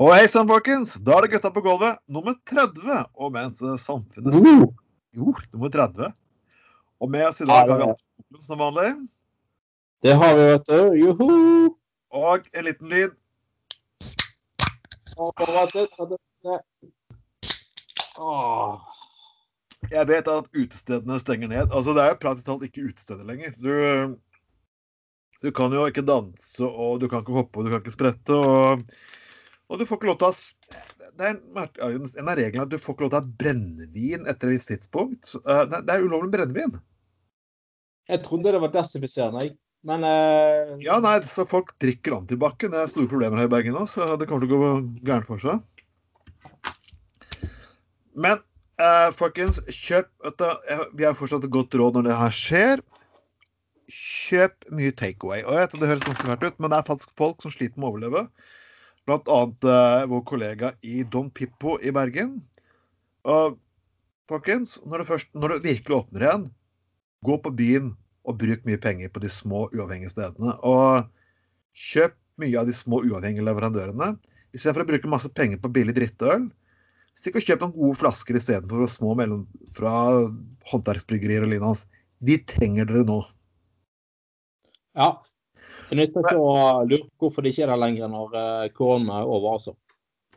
Og hei sann, folkens! Da er det Gutta på gulvet nummer 30. Og mens eh, samfunnet Uh, Jo, nummer 30. Og med oss i dag har vi Alf som vanlig. det har vi, vet du. Joho! Og en liten lyd. Jeg vet at utestedene stenger ned. Altså, Det er jo praktisk talt ikke utesteder lenger. Du, du kan jo ikke danse, og du kan ikke hoppe, og du kan ikke sprette. Og, og du får ikke lov til å det er en, av reglene at du får ikke lov til å ha brennevin etter et visst tidspunkt. Eh, Det er ulovlig med brennevin. Jeg trodde det var desinfiserende, jeg. Men uh... Ja, nei, så folk drikker antibac. Det er store problemer her i Bergen nå, så det kommer til å gå gærent for seg. Men uh, folkens, kjøp du, Vi har fortsatt et godt råd når det her skjer. Kjøp mye takeaway. Og jeg vet at det høres ganske fælt ut, men det er faktisk folk som sliter med å overleve. Blant annet eh, vår kollega i Don Pippo i Bergen. Og folkens, når det, først, når det virkelig åpner igjen, gå på byen og bruk mye penger på de små, uavhengige stedene. Og kjøp mye av de små, uavhengige leverandørene. Istedenfor å bruke masse penger på billig drittøl, stikk og kjøp noen gode flasker istedenfor små mellom fra håndverksbryggerier og lignende. De trenger dere nå. ja. Det nytter ikke å lure på hvorfor de ikke er der lenger når eh, korona er over, altså.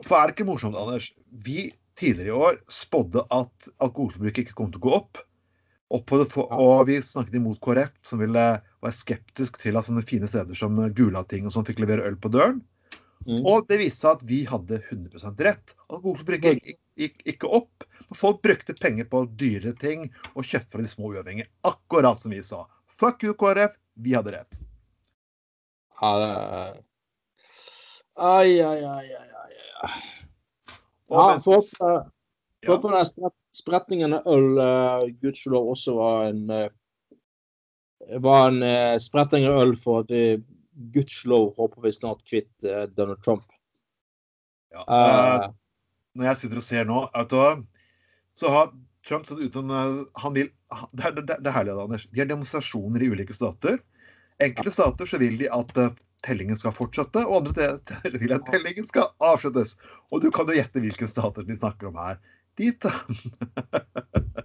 For er det ikke morsomt, Anders? Vi tidligere i år spådde at alkoholforbruket ikke kom til å gå opp. Det, for, og vi snakket imot KrF, som ville være skeptisk til at sånne fine steder som Gulating og sånn fikk levere øl på døren. Mm. Og det viste seg at vi hadde 100% rett. Alkoholforbruket gikk, gikk ikke opp. Men folk brukte penger på dyrere ting og kjøpte fra de små uavhengige. Akkurat som vi sa. Fuck you, KrF. Vi hadde rett. Ja, det Ai, ai, ai, ai, ai. Ja, for, får ja. håpe den spret- spretningen av øl uh, gudskjelov også var en uh, var en uh, spretting av øl for at vi gudskjelov håper vi snart kvitt uh, Donald Trump. Ja. uh, eh, når jeg sitter og ser nå, du så har Trump satt uten eh, Han vil Det er det, det, det er herlig, Anders. De har demonstrasjoner i ulike stater. Enkelte stater så vil de at eh, tellingen skal fortsette, og andre steder vil at tellingen skal avsluttes. Og du kan jo gjette hvilke stater de snakker om her. Dit, da.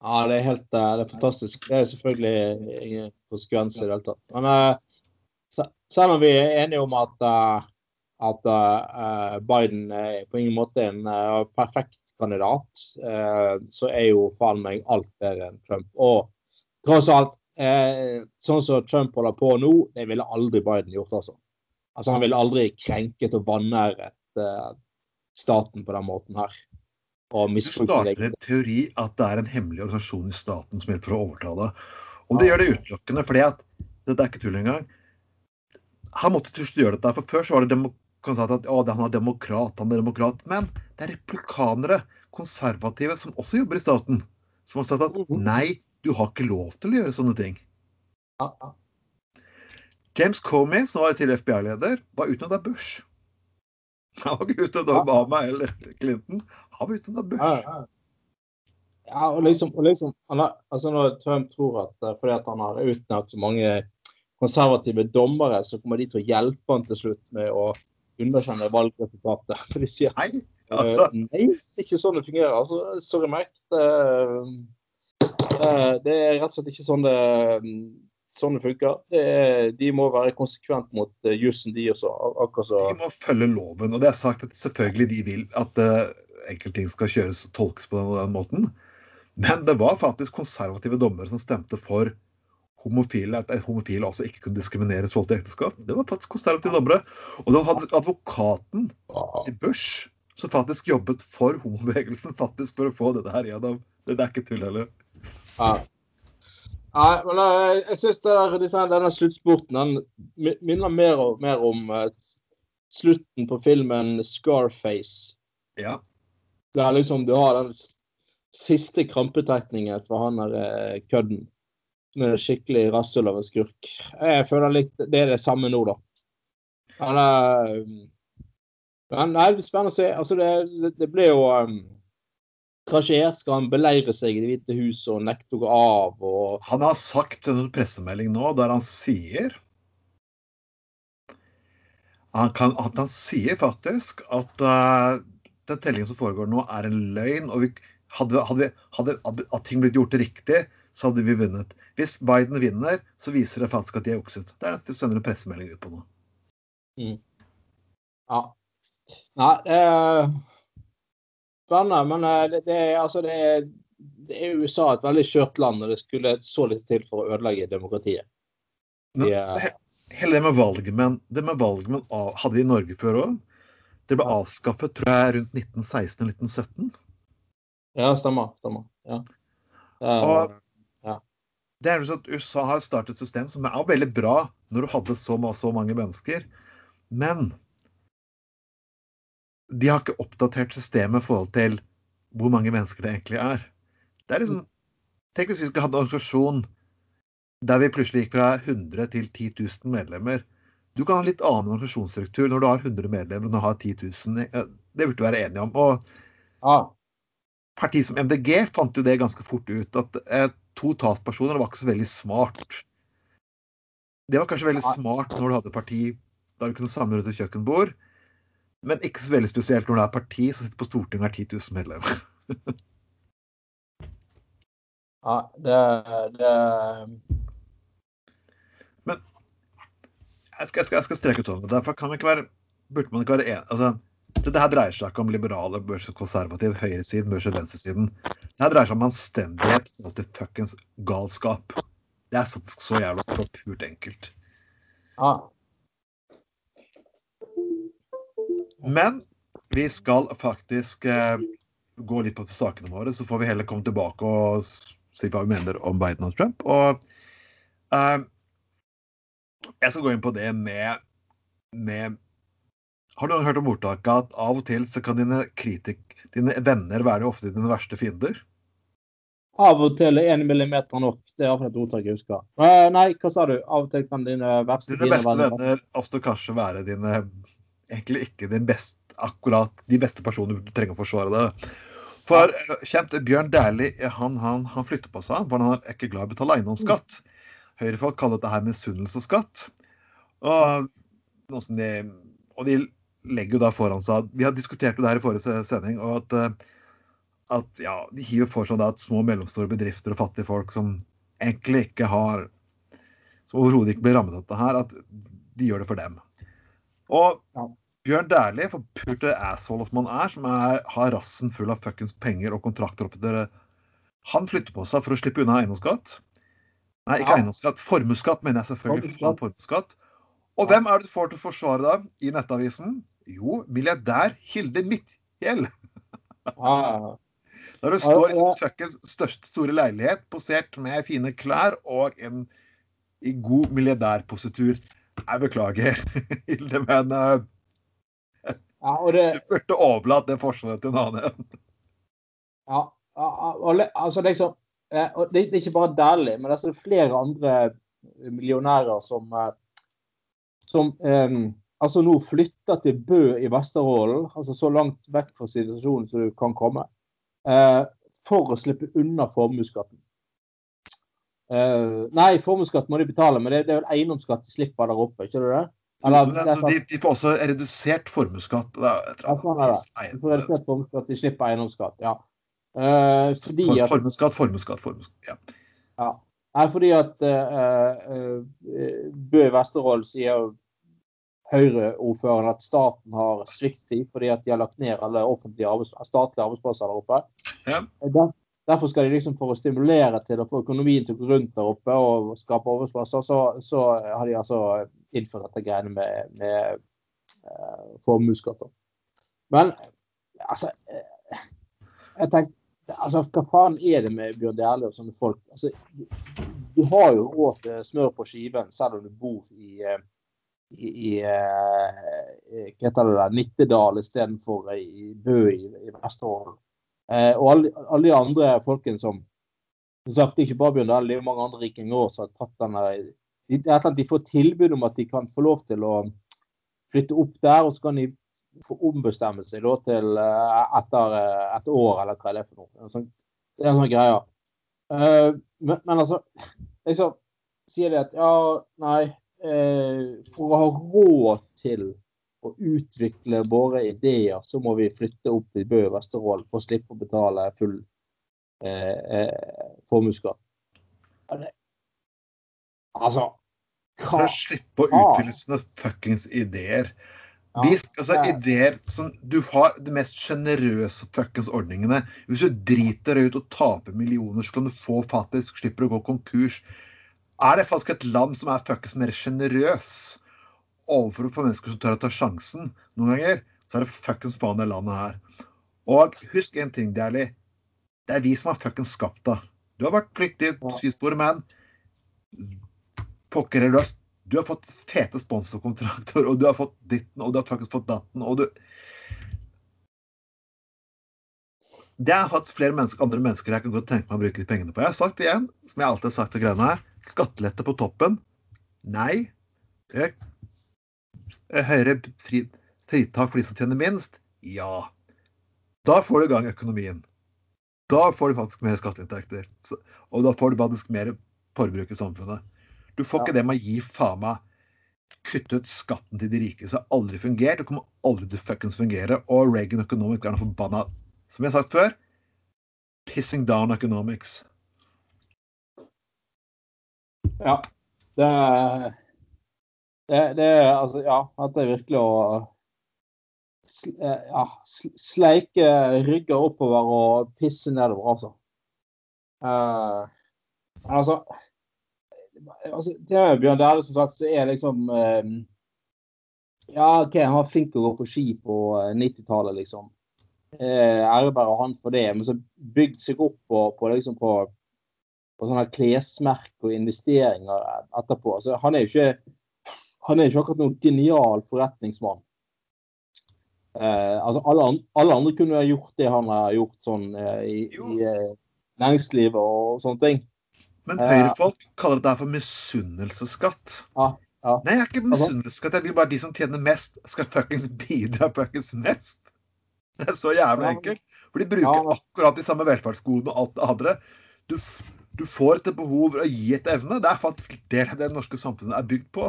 Ja, det er helt eh, det er fantastisk. Det er selvfølgelig ingen konsekvenser i det hele tatt. Men eh, selv om vi er enige om at, at Biden er på ingen måte en eh, perfekt kandidat, så er jo faen meg alt bedre enn Trump. Og tross alt, eh, sånn som Trump holder på nå, det ville aldri Biden gjort, altså. Altså, Han ville aldri krenket og vanæret eh, staten på den måten her. Og Du starter en teori at det er en hemmelig organisasjon i staten som hjelper å overta det. Og det gjør det utelukkende fordi at Dette er ikke tull engang. Han måtte til slutt gjøre dette, for før så var det demokrat, at å, han er demokrat, han er demokrat. Men det er replikanere, konservative, som også jobber i staten, som har sagt at Mhm. nei, du har ikke lov til å gjøre sånne ting. Ja, ja. James Comey, som var tidligere FBI-leder, var utnevnt av Bush. Han var ikke utnevnt av Obama eller Clinton. Han var utnevnt av Bush. ja. Ja, og liksom, og liksom han har, altså Når Trump tror at eh, fordi at han har utnevnt så mange konservative dommere, så kommer de til å hjelpe han til slutt med å underkjenne valgresultatet. For de sier Nei, eh, altså. nei, det er ikke sånn det fungerer. Altså, sorry, Mac. Det, det, er rett og slett ikke sånn det, sånn det funker. Det er, de må være konsekvent mot uh, jussen, de også. De må følge loven. Og det er sagt at selvfølgelig de vil at uh, enkelte ting skal kjøres og tolkes på den, måten. Men det var faktisk konservative dommere som stemte for homofile, at homofile også ikke kunne diskrimineres i forhold til ekteskap. Det var faktisk konservative dommere. Og da hadde advokaten til Bush, som faktisk jobbet for homobevegelsen, faktisk for å få dette her gjennom. Det er ikke tull heller. Ja. Nei, men jeg, jeg syns denne sluttspurten den minner mer og mer om eh, slutten på filmen 'Scarface'. Ja. Der liksom du har den siste krampetrekningen fra han der eh, kødden. Som er en skikkelig rasshøl av en skurk. Jeg føler litt Det er det samme nå, da. Men, eh, men det er spennende å se. Altså, det, det, det blir jo um, Hva skjer? Skal han beleire seg i Det hvite huset og nekte å gå av? og Han har sagt en pressemelding nå der han sier Han, kan, at han sier faktisk at uh, den tellingen som foregår nå, er en løgn. og vi, hadde, hadde, hadde, hadde ting blitt gjort riktig, så hadde vi vunnet. Hvis Biden vinner, så viser det faktisk at de er jukset. Det er det de sender en pressemelding ut på nå. Mm. Ja. Nei, er spennende. Men eh, det, det, altså det, er, det er USA et veldig skjørt land, og det skulle så lite til for å ødelegge demokratiet. De, Men, hele det med valgmenn det med valgmenn hadde vi i Norge før òg. Det ble avskaffet tror jeg, rundt 1916-1917. Ja, stemmer. stemmer. Ja. Og, ja. Det er jo sånn at USA har startet et system som er veldig bra når du hadde så, så mange mennesker. Men de har ikke oppdatert systemet i forhold til hvor mange mennesker det egentlig er. Det er liksom, Tenk hvis vi skulle hatt en organisasjon der vi plutselig gikk fra 100 til 10 000 medlemmer. Du kan ha litt annen organisasjonsstruktur når du har 100 medlemmer og du har 10 000. Det burde du være enig om. Og ja. Partiet som MDG fant jo det ganske fort ut, at eh, to talspersoner var ikke så veldig smart. Det var kanskje veldig smart når du hadde parti der du kunne samle rundt et kjøkkenbord, men ikke så veldig spesielt når det er parti som sitter på Stortinget og har 10 000 medlemmer. ja, det, det jeg skal, jeg skal, jeg skal streke ut hånden. Derfor kan man ikke være, burde man ikke være enig altså, Dette her dreier seg ikke om liberale versus konservativ, høyresiden versus venstresiden. Det her dreier seg om anstendighet og til fuckings galskap. Det er faktisk så jævla så purt enkelt. Ja. Men vi skal faktisk eh, gå litt på sakene våre, så får vi heller komme tilbake og si hva vi mener om Biden og Trump. Og eh, jeg skal gå inn på det med, med Har du hørt om ordtaket at av og til så kan dine, kritik, dine venner være ofte dine verste fiender? Av og til er én millimeter nok. Det er iallfall et ordtak jeg husker. Uh, nei, hva sa du? Av og til kan dine verste Dine beste venner ofte kanskje være dine Egentlig ikke best, akkurat de beste personene du trenger å forsvare det. For uh, kjent Bjørn Dæhlie han, han, han, flytter på seg, for han er ikke glad i å betale eiendomsskatt. Høyrefolk kaller dette her misunnelse og de, og de legger jo da foran seg Vi har diskutert det her i forrige sending. og at, eh, at ja, De hiver for seg at små og mellomstore bedrifter og fattige folk som egentlig ikke har Som overhodet ikke blir rammet av dette her, at de gjør det for dem. Og. Bjørn Dæhlie, forpulte asshole som han er, som er, har rassen full av fuckings penger og kontrakter oppi dere, han flytter på seg for å slippe unna eiendomsskatt. Nei, ikke ja. eiendomsskatt. Formuesskatt, mener jeg selvfølgelig. Formuesskatt. Og hvem er det du får til å forsvare deg i Nettavisen? Jo, milliardær Hilde Midtgjeld. Ja. Når du står i sin fuckings største store leilighet, posert med fine klær og en i god milliardærpositur. Jeg beklager, Hilde, men uh, ja, det... du burde overlatt det forsvaret til en annen. Ja, altså liksom og Det er ikke bare Dæhlie, men det er flere andre millionærer som eh, som um, altså nå flytter til Bø i Vesterålen, altså så langt vekk fra situasjonen som du kan komme, uh, for å slippe unna formuesskatten. Uh, nei, formuesskatt må de betale, men det, det er vel eiendomsskatt de slipper der oppe, ikke det? Altså, de, de, får også redusert formuesskatt. Ja, sånn er det. De får redusert formuesskatt, de slipper eiendomsskatt. ja. Uh, fordi at, formuesskatt, formuesskatt, formuesskatt. Ja. ja. Nei, fordi at uh, uh, Bø i Vesterålen sier Høyre-ordføreren at staten har sviktet fordi at de har lagt ned alle offentlige arbeids statlige arbeidsplasser der oppe. Ja. Der, derfor skal de liksom for å stimulere til å få økonomien til å gå rundt der oppe og skape arbeidsplasser, så, så har de altså innført dette greiene med, med uh, formuesskatt. Men altså Jeg tenkte, altså, Hva faen er det med Bjørn Dæhlie og sånne folk? Altså, du, har jo råd til smør på skiven selv om du bor i, eh, i, i eh, hva Nittedal istedenfor i Bø i, i Vesterålen. Eh, og alle, alle, de andre folkene som som sagt, ikke bare Bjørn Dahl, det er mange andre rikinger som har tatt denne de, de får tilbud om at de kan få lov til å flytte opp der, og så kan de få ombestemme seg da, til uh, etter uh, et år, eller hva det er for noe. Sånn, det er en sånn greie. Uh, men, men, altså liksom Sier de at ja, nei For å ha råd til å utvikle våre ideer, så må vi flytte opp til Bø i Vesterålen for å slippe å betale full eh, eh, formuesskatt. Altså For å slippe å utvikle sånne fuckings ideer. Ja, De, altså, er- ideer som Du har de mest sjenerøse fuckings ordningene. Hvis du driter deg ut og taper millioner, så kan du få faktisk slipper å gå konkurs. Er det faktisk et land som er fuckings mer sjenerøs overfor for mennesker som tør å ta sjansen noen ganger, så er det fuckings faen det landet her. Og husk en ting, Dæhlie. Det er vi som har fuckings skapt det. Du har vært flyktig skisporet, men pokker heller, du har du har fått fete sponsorkontrakter, og du har fått ditten, og du har faktisk fått datten, og du Det er faktisk flere mennesker, andre mennesker jeg kan godt tenke meg å bruke de pengene på. Jeg har sagt det igjen, som jeg alltid har sagt til greiene her. Skattelette på toppen. Nei. Øk. Høyere fri, fritak for de som tjener minst. Ja. Da får du i gang økonomien. Da får du faktisk mer skatteinntekter. Og da får du faktisk mer forbruk i samfunnet. Du får Ja. ikke det med å gi faen meg kutte ut skatten til de rike. Så det har aldri fungert. Det kommer aldri til fuckings fungere. Og Reagan Economics er noe forbanna Som jeg har sagt før pissing down economics. Ja. Det er det, det altså Ja, at det er virkelig å eh, ja, sleike rygger oppover og pisse nedover, altså. Men altså altså, til Bjørn Dæhlie, som sagt, så er liksom eh, Ja, OK, han var flink til å gå på ski på eh, 90-tallet, liksom. Uh, Ære bare han for det. Men så bygd seg opp på, på liksom på, på sånne klesmerk og investeringer etterpå. Altså, han er jo ikke han er ikke akkurat noen genial forretningsmann. Eh, altså alle, an- alle andre kunne ha gjort det han har gjort sånn eh, i, i eh, næringslivet og sånne ting. Men Ja. høyrefolk kaller det for misunnelsesskatt. Ja, ja. Nei, jeg er ikke Altså- misunnelsesskatt. Jeg vil bare de som tjener mest, skal fuckings bidra fuckings mest. Det er så jævlig enkelt. For de bruker Ja, akkurat de samme velferdsgodene og alt det andre. Du, du får etter behov og gi etter evne. Det er faktisk det det norske samfunnet er bygd på.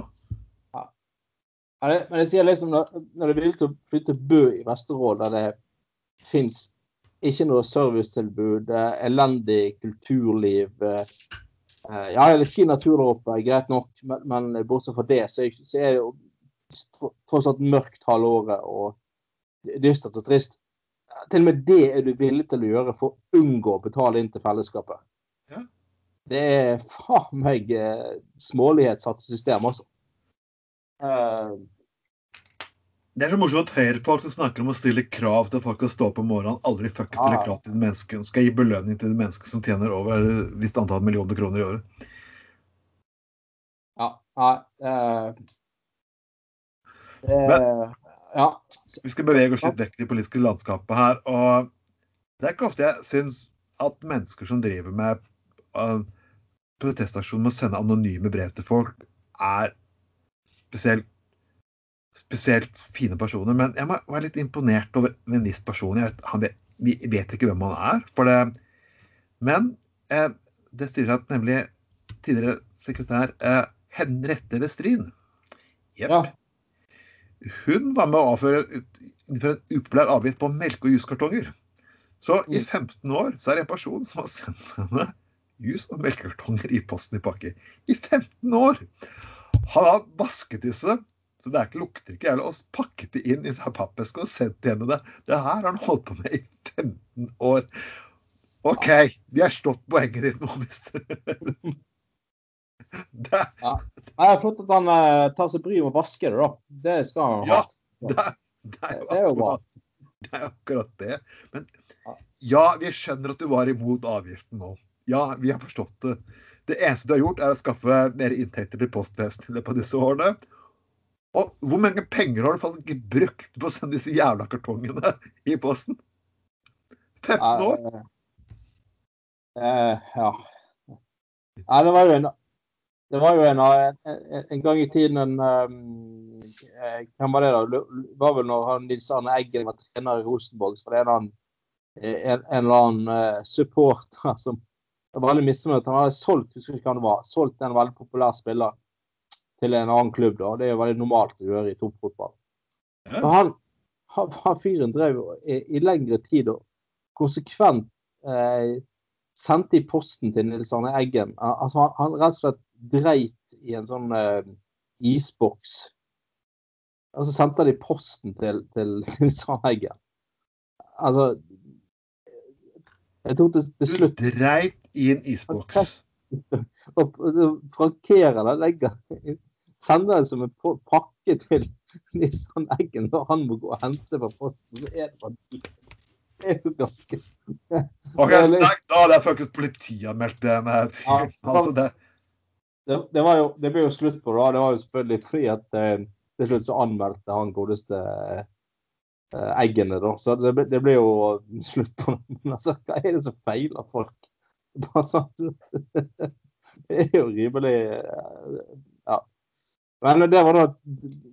Men jeg, men jeg sier liksom, når, når det er villig til å flytte Bø i Vesterålen, der det fins ikke noe servicetilbud, eh, elendig kulturliv eh, eh, Ja, det er fin natur der oppe, greit nok, men, men bortsett fra det, så er, så er det jo tross alt mørkt halve året og dystert og trist. Til og med det er du villig til å gjøre for å unngå å betale inn til fellesskapet. Ja. Det er faen meg smålighet satt i system, altså. Eh, Det er så morsomt at høyrefolk som snakker om å stille krav til folk å stå opp om morgenen, aldri fuckings stiller krav til de menneskene. Skal gi belønning til de menneskene som tjener over et visst antall millioner kroner i året. Ja, nei eh, Ja. Vi skal bevege oss litt vekk i det politiske landskapet her. Og det er ikke ofte jeg syns at mennesker som driver med uh, protestaksjoner med å sende anonyme brev til folk, er spesielt, spesielt fine personer. Men jeg må være litt imponert over en viss person. Vet, han vet, vi vet ikke hvem han er. For det, men eh, det sier seg at nemlig tidligere sekretær eh, Henrette Westrin Jepp. ja. Hun var med å avføre innføre en upopulær avgift på melke- og juskartonger. Så i Mm. 15 år så er det en person som har sendt henne jus- og melkekartonger i posten i pakke. I 15 år! Han har vasket disse, så det er ikke, lukter ikke jævlig, og pakket det inn i en pappeske og sendt til henne det. Det her har han holdt på med i 15 år. OK, de har slått poenget ditt nå, mister. Det, er flott at han eh, tar seg bryet med å vaske det, da. Det skal han ha. Ja, det, det er Det er jo akkurat det. Er akkurat det. Men Ja. ja, vi skjønner at du var imot avgiften nå. Ja, vi har forstått det. Det eneste du har gjort, er å skaffe mer inntekter til postvesenet i løpet av disse årene. Og hvor mange penger har du faktisk brukt på å sende disse jævla kartongene i posten? 15 år? Uh, uh, ja. Nei, det var jo en det var jo en, en, en gang i tiden en um, Hvem var det, da? Det var vel når han Nils Arne Eggen var trener i Rosenborg. Så var det en, annen- en, en eller annen supporter som var veldig misfornøyd. Han hadde solgt husker ikke hva det var, solgt en veldig populær spiller til en annen klubb. da. Det er jo veldig normalt å gjøre i toppfotball. Ja. Han, han, han, fyren drev i, i, lengre tid og konsekvent eh, sendte i posten til Nils Arne Eggen. Altså, han, han rett og slett dreit i en sånn eh, isboks. Og så sendte de posten til, til Nils Arne Eggen. Altså Jeg tok det til slutt Du dreit i en isboks? Og frankerer det, legger Sender det som en pakke til Nissan Eggen når han må gå og hente fra posten. Det er jo ganske Ok, snakk da! Det er faktisk politianmeldt, den her. Ja, altså, det. Det, det, var jo, det ble jo slutt på det. Det var jo selvfølgelig fordi at eh, til slutt så anmeldte han godeste eh, eggene, da. Så det, det ble jo slutt på det. Men altså, hva er det som feiler folk? Bare sånn Det er jo rimelig eh, Ja. Men det var da et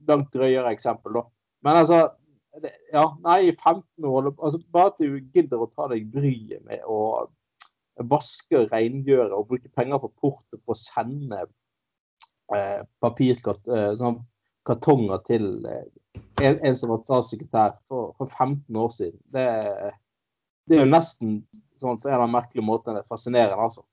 langt drøyere eksempel, da. Men altså Ja, nei, i 15 år altså Bare at du gidder å ta deg bryet med å vaske, rengjøre og bruke penger på porto for å sende eh, papirkartonger eh, sånn, til eh, en, en, som var statssekretær for, for, 15 år siden. Det, det, er jo nesten sånn på en eller annen merkelig måte fascinerende, altså.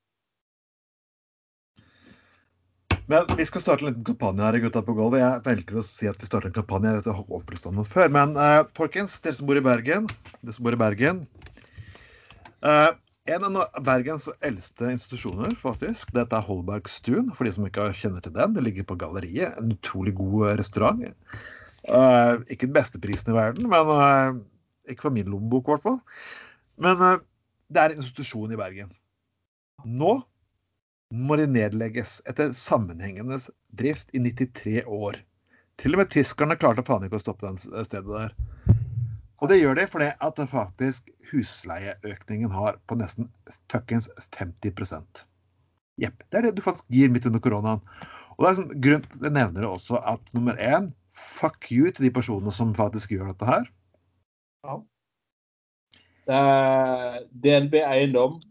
Men vi skal starte en liten kampanje her i Gutta på gulvet. Jeg velger å si at vi starter en kampanje. Jeg vet jeg har opplyst om den før. Men uh, folkens, dere som bor i Bergen, dere som bor i Bergen uh, En av Bergens eldste institusjoner, faktisk, dette er Holbergstuen. For de som ikke kjenner til den. Det ligger på Galleriet. En utrolig god restaurant. Uh, ikke den beste prisen i verden, men ikke for min lommebok, i hvert fall. Men det er en institusjon i Bergen. Nå må de nedlegges etter sammenhengende drift i 93 år. Til og med tyskerne klarte faen ikke å stoppe den stedet der. Og det gjør de fordi at faktisk husleieøkningen har på nesten fuckings 50% Jepp. Det er det du faktisk gir midt under koronaen. Og det er liksom, grunn til Jeg nevner det også at nummer én fuck you til de personene som faktisk gjør dette her. Ja. DNB Eiendom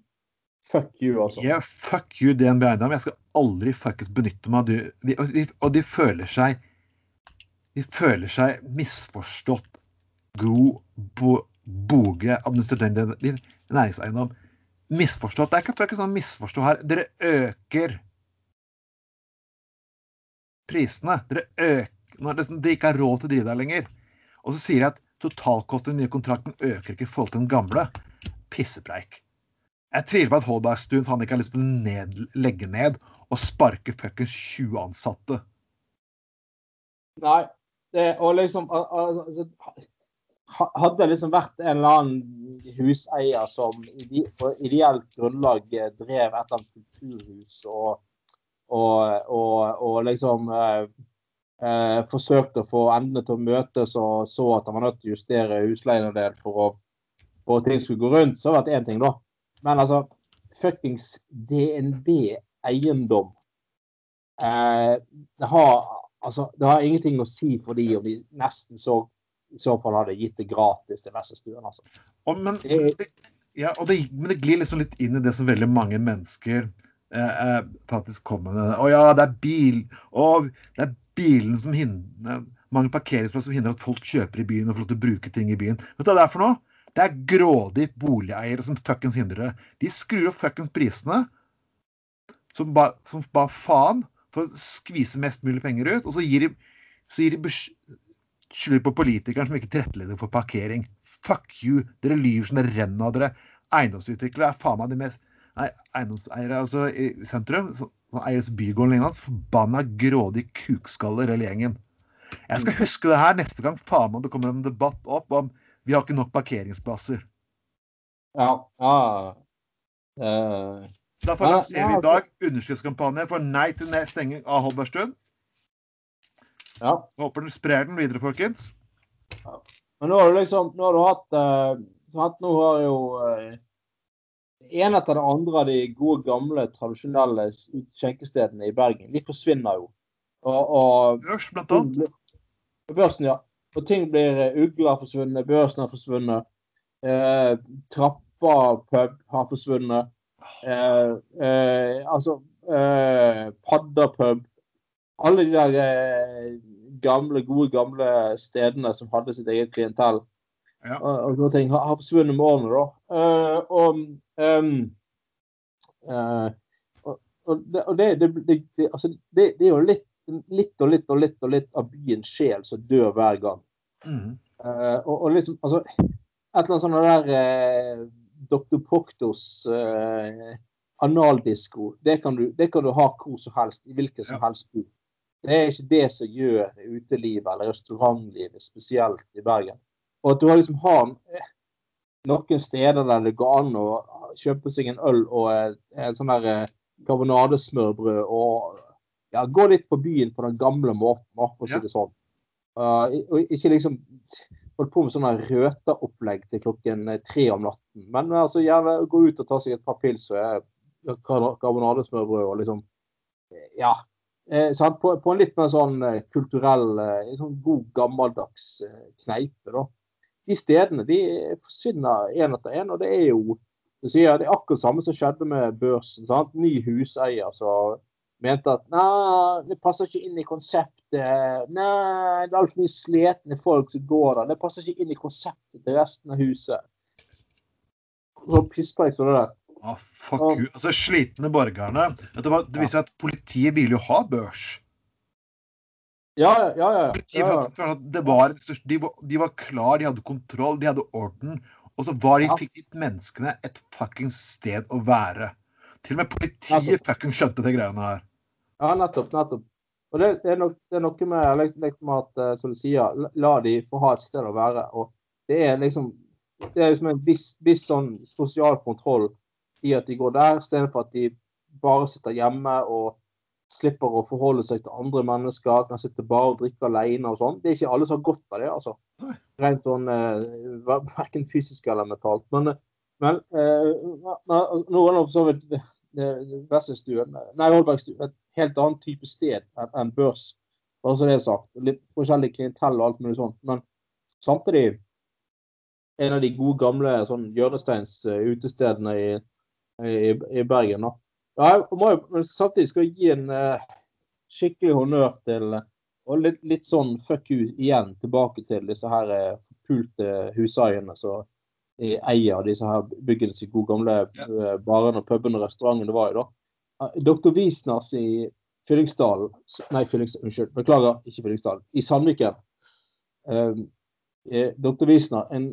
Fuck you, altså. Ja, yeah, fuck you, DNB Eiendom. Jeg skal aldri fuckings benytte meg av. De, og, de, og de føler seg De føler seg misforstått. Gro bo, Boge, administrerende næringseiendom. Misforstått. Det er ikke ikke sånn misforstå her. Dere øker prisene. Dere øker når det ikke er råd til å drive der lenger. Og så sier de at totalkostnaden i den nye kontrakten øker ikke i forhold til den gamle. Pissepreik. Jeg tviler på at Holbergstuen faen ikke har lyst til å ned, legge ned og sparke fuckings 20 ansatte. Nei, det, og liksom altså, Hadde det liksom vært en eller annen huseier som på ideelt grunnlag drev et eller annet kulturhus og, og, og, og liksom eh, eh, forsøkte å få endene til å møtes og så at han var nødt til å justere husleien en del for, for at ting skulle gå rundt, så hadde det vært én ting, da. Men altså, fuckings DNB eiendom eh, det, har, altså, det har ingenting å si for de om de nesten så i så fall hadde gitt det gratis til Vesselstuen. Altså. Og, men, det, ja, det, men det glir liksom litt inn i det som veldig mange mennesker eh, eh faktisk kommer med. Å ja, det er bil Og det er bilen som hindrer Mange parkeringsplasser som hindrer at folk kjøper i byen og får lov til å bruke ting i byen. Vet du hva det er for noe? Det er grådige boligeiere som fuckings hindrer det. De skrur opp fuckings prisene som bare ba faen for å skvise mest mulig penger ut. Og så gir de, så gir de skylder på politikeren som ikke tilrettelegger for parkering. Fuck you! Dere lyver som det renner av dere. Eiendomsutviklere er faen meg de mest Nei, eiendomseiere altså, i sentrum, som eier bygården lignende, forbanna grådige kukskaller hele gjengen. Jeg skal huske det her neste gang faen meg det kommer en debatt opp om vi har ikke nok parkeringsplasser. Ja. ja. Uh, Derfor lanserer vi i dag underskriftskampanje for nei til stenging av Holbergstuen. Ja. Håper dere sprer den videre, folkens. Ja. Men nå har du liksom Nå har du hatt sant? Nå har jo uh, en etter det andre av de gode, gamle, tradisjonelle skjenkestedene i Bergen, de forsvinner jo. Og, og Børs, blant annet. Børsen, ja. Og ting blir Ugler Ugla har forsvunnet, Børsen har forsvunnet. Eh, Trappa pub har forsvunnet. Eh, eh, altså eh, Padda pub. Alle de der eh, gamle, gode gamle stedene som hadde sitt eget klientell. Ja. Og, og ting har, har forsvunnet med årene, da. Uh, og um, uh, og, og, det, det, det, altså, det, er jo litt, litt og litt og litt og litt av byens sjel som dør hver gang. Mm. Uh, og, liksom, altså Et eller annet sånt der Dr. Proctos eh, analdisko, det kan, du, det kan du ha hvor som helst, i hvilken som helst by. Det er ikke det som gjør utelivet eller restaurantlivet spesielt i Bergen. Og at du liksom har noen steder der det går an å kjøpe seg en øl og et sånn der eh, karbonadesmørbrød og ja, gå litt på byen på den gamle måten, for å si det sånn. Uh, og ikke liksom holdt på med sånne røteopplegg til klokken eh, tre om natten. Men altså gjerne gå ut og ta seg et par pils og karbonadesmørbrød og liksom Ja. Eh? På, på en litt mer sånn eh, kulturell, eh, sånn god gammeldags eh, kneipe, da. De stedene de forsvinner én etter én, og det er jo sier, det er akkurat samme som skjedde med børsen. sant? Ny huseier som mente at nei, det passer ikke inn i konseptet. Nei, det er altfor mye sletne folk som går der. Det passer ikke inn i konseptet til resten av huset. Så pisper jeg på det der. Ah, fuck you. Altså, slitne borgerne. Det viser at politiet ville jo ha børs. Ja, ja, ja. ja. Ja. de, var, de var klar, de hadde kontroll, de hadde orden. Og så var de, Ja. fikk de menneskene et fuckings sted å være. Til og med politiet fuckings fucking skjønte de greiene her. Ja, nettopp. nettopp. Og det, det, er nok, det er noe med liksom, at, eh, som du sier, la de få ha et sted å være. Og det er liksom det er liksom en viss, viss sånn sosial kontroll i at de går der, istedenfor at de bare sitter hjemme og slipper å forholde seg til andre mennesker, kan sitte bare og drikke alene og sånn. Det er ikke alle som har godt av det, altså. Rent sånn eh, Verken fysisk eller mentalt. Men, eh, men eh, det for så vidt eh, Vesselstuen Nei, Holbergstuen. Et helt annet type sted enn børs. Bare så det er sagt. Litt forskjellig klientell og alt mulig sånt. Men samtidig en av de gode gamle sånn hjørnesteins eh, utestedene i, i, i Bergen. da. Ja, jeg må jo, samtidig skal jeg gi en uh, skikkelig honnør til eh, og litt, litt sånn fuck you igjen tilbake til disse her eh, forpulte huseierne som eier disse her byggene sine gode gamle eh, barene, og pubene og restaurantene det var i. da. Dr. Wiesners i Fyllingsdalen Nei, Fyllingsdalen, unnskyld. Beklager, ikke Fyllingsdalen. I Sandviken. Eh, Dr. Wiesner, en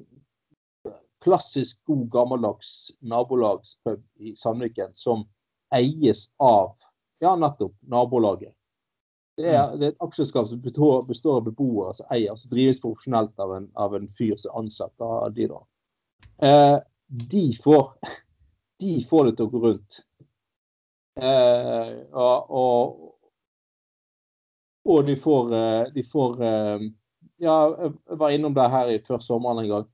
klassisk god gammeldags nabolagspub i Sandviken som eies av ja, nettopp nabolaget. Det er, det er et aksjeskap som består, består av beboere som eier, som drives profesjonelt av en, av en fyr som er ansatt av de da. Eh, de får de får det til å gå rundt. Eh, og, og, og de får, eh, de får eh, Ja, jeg var innom det her i før sommeren en gang.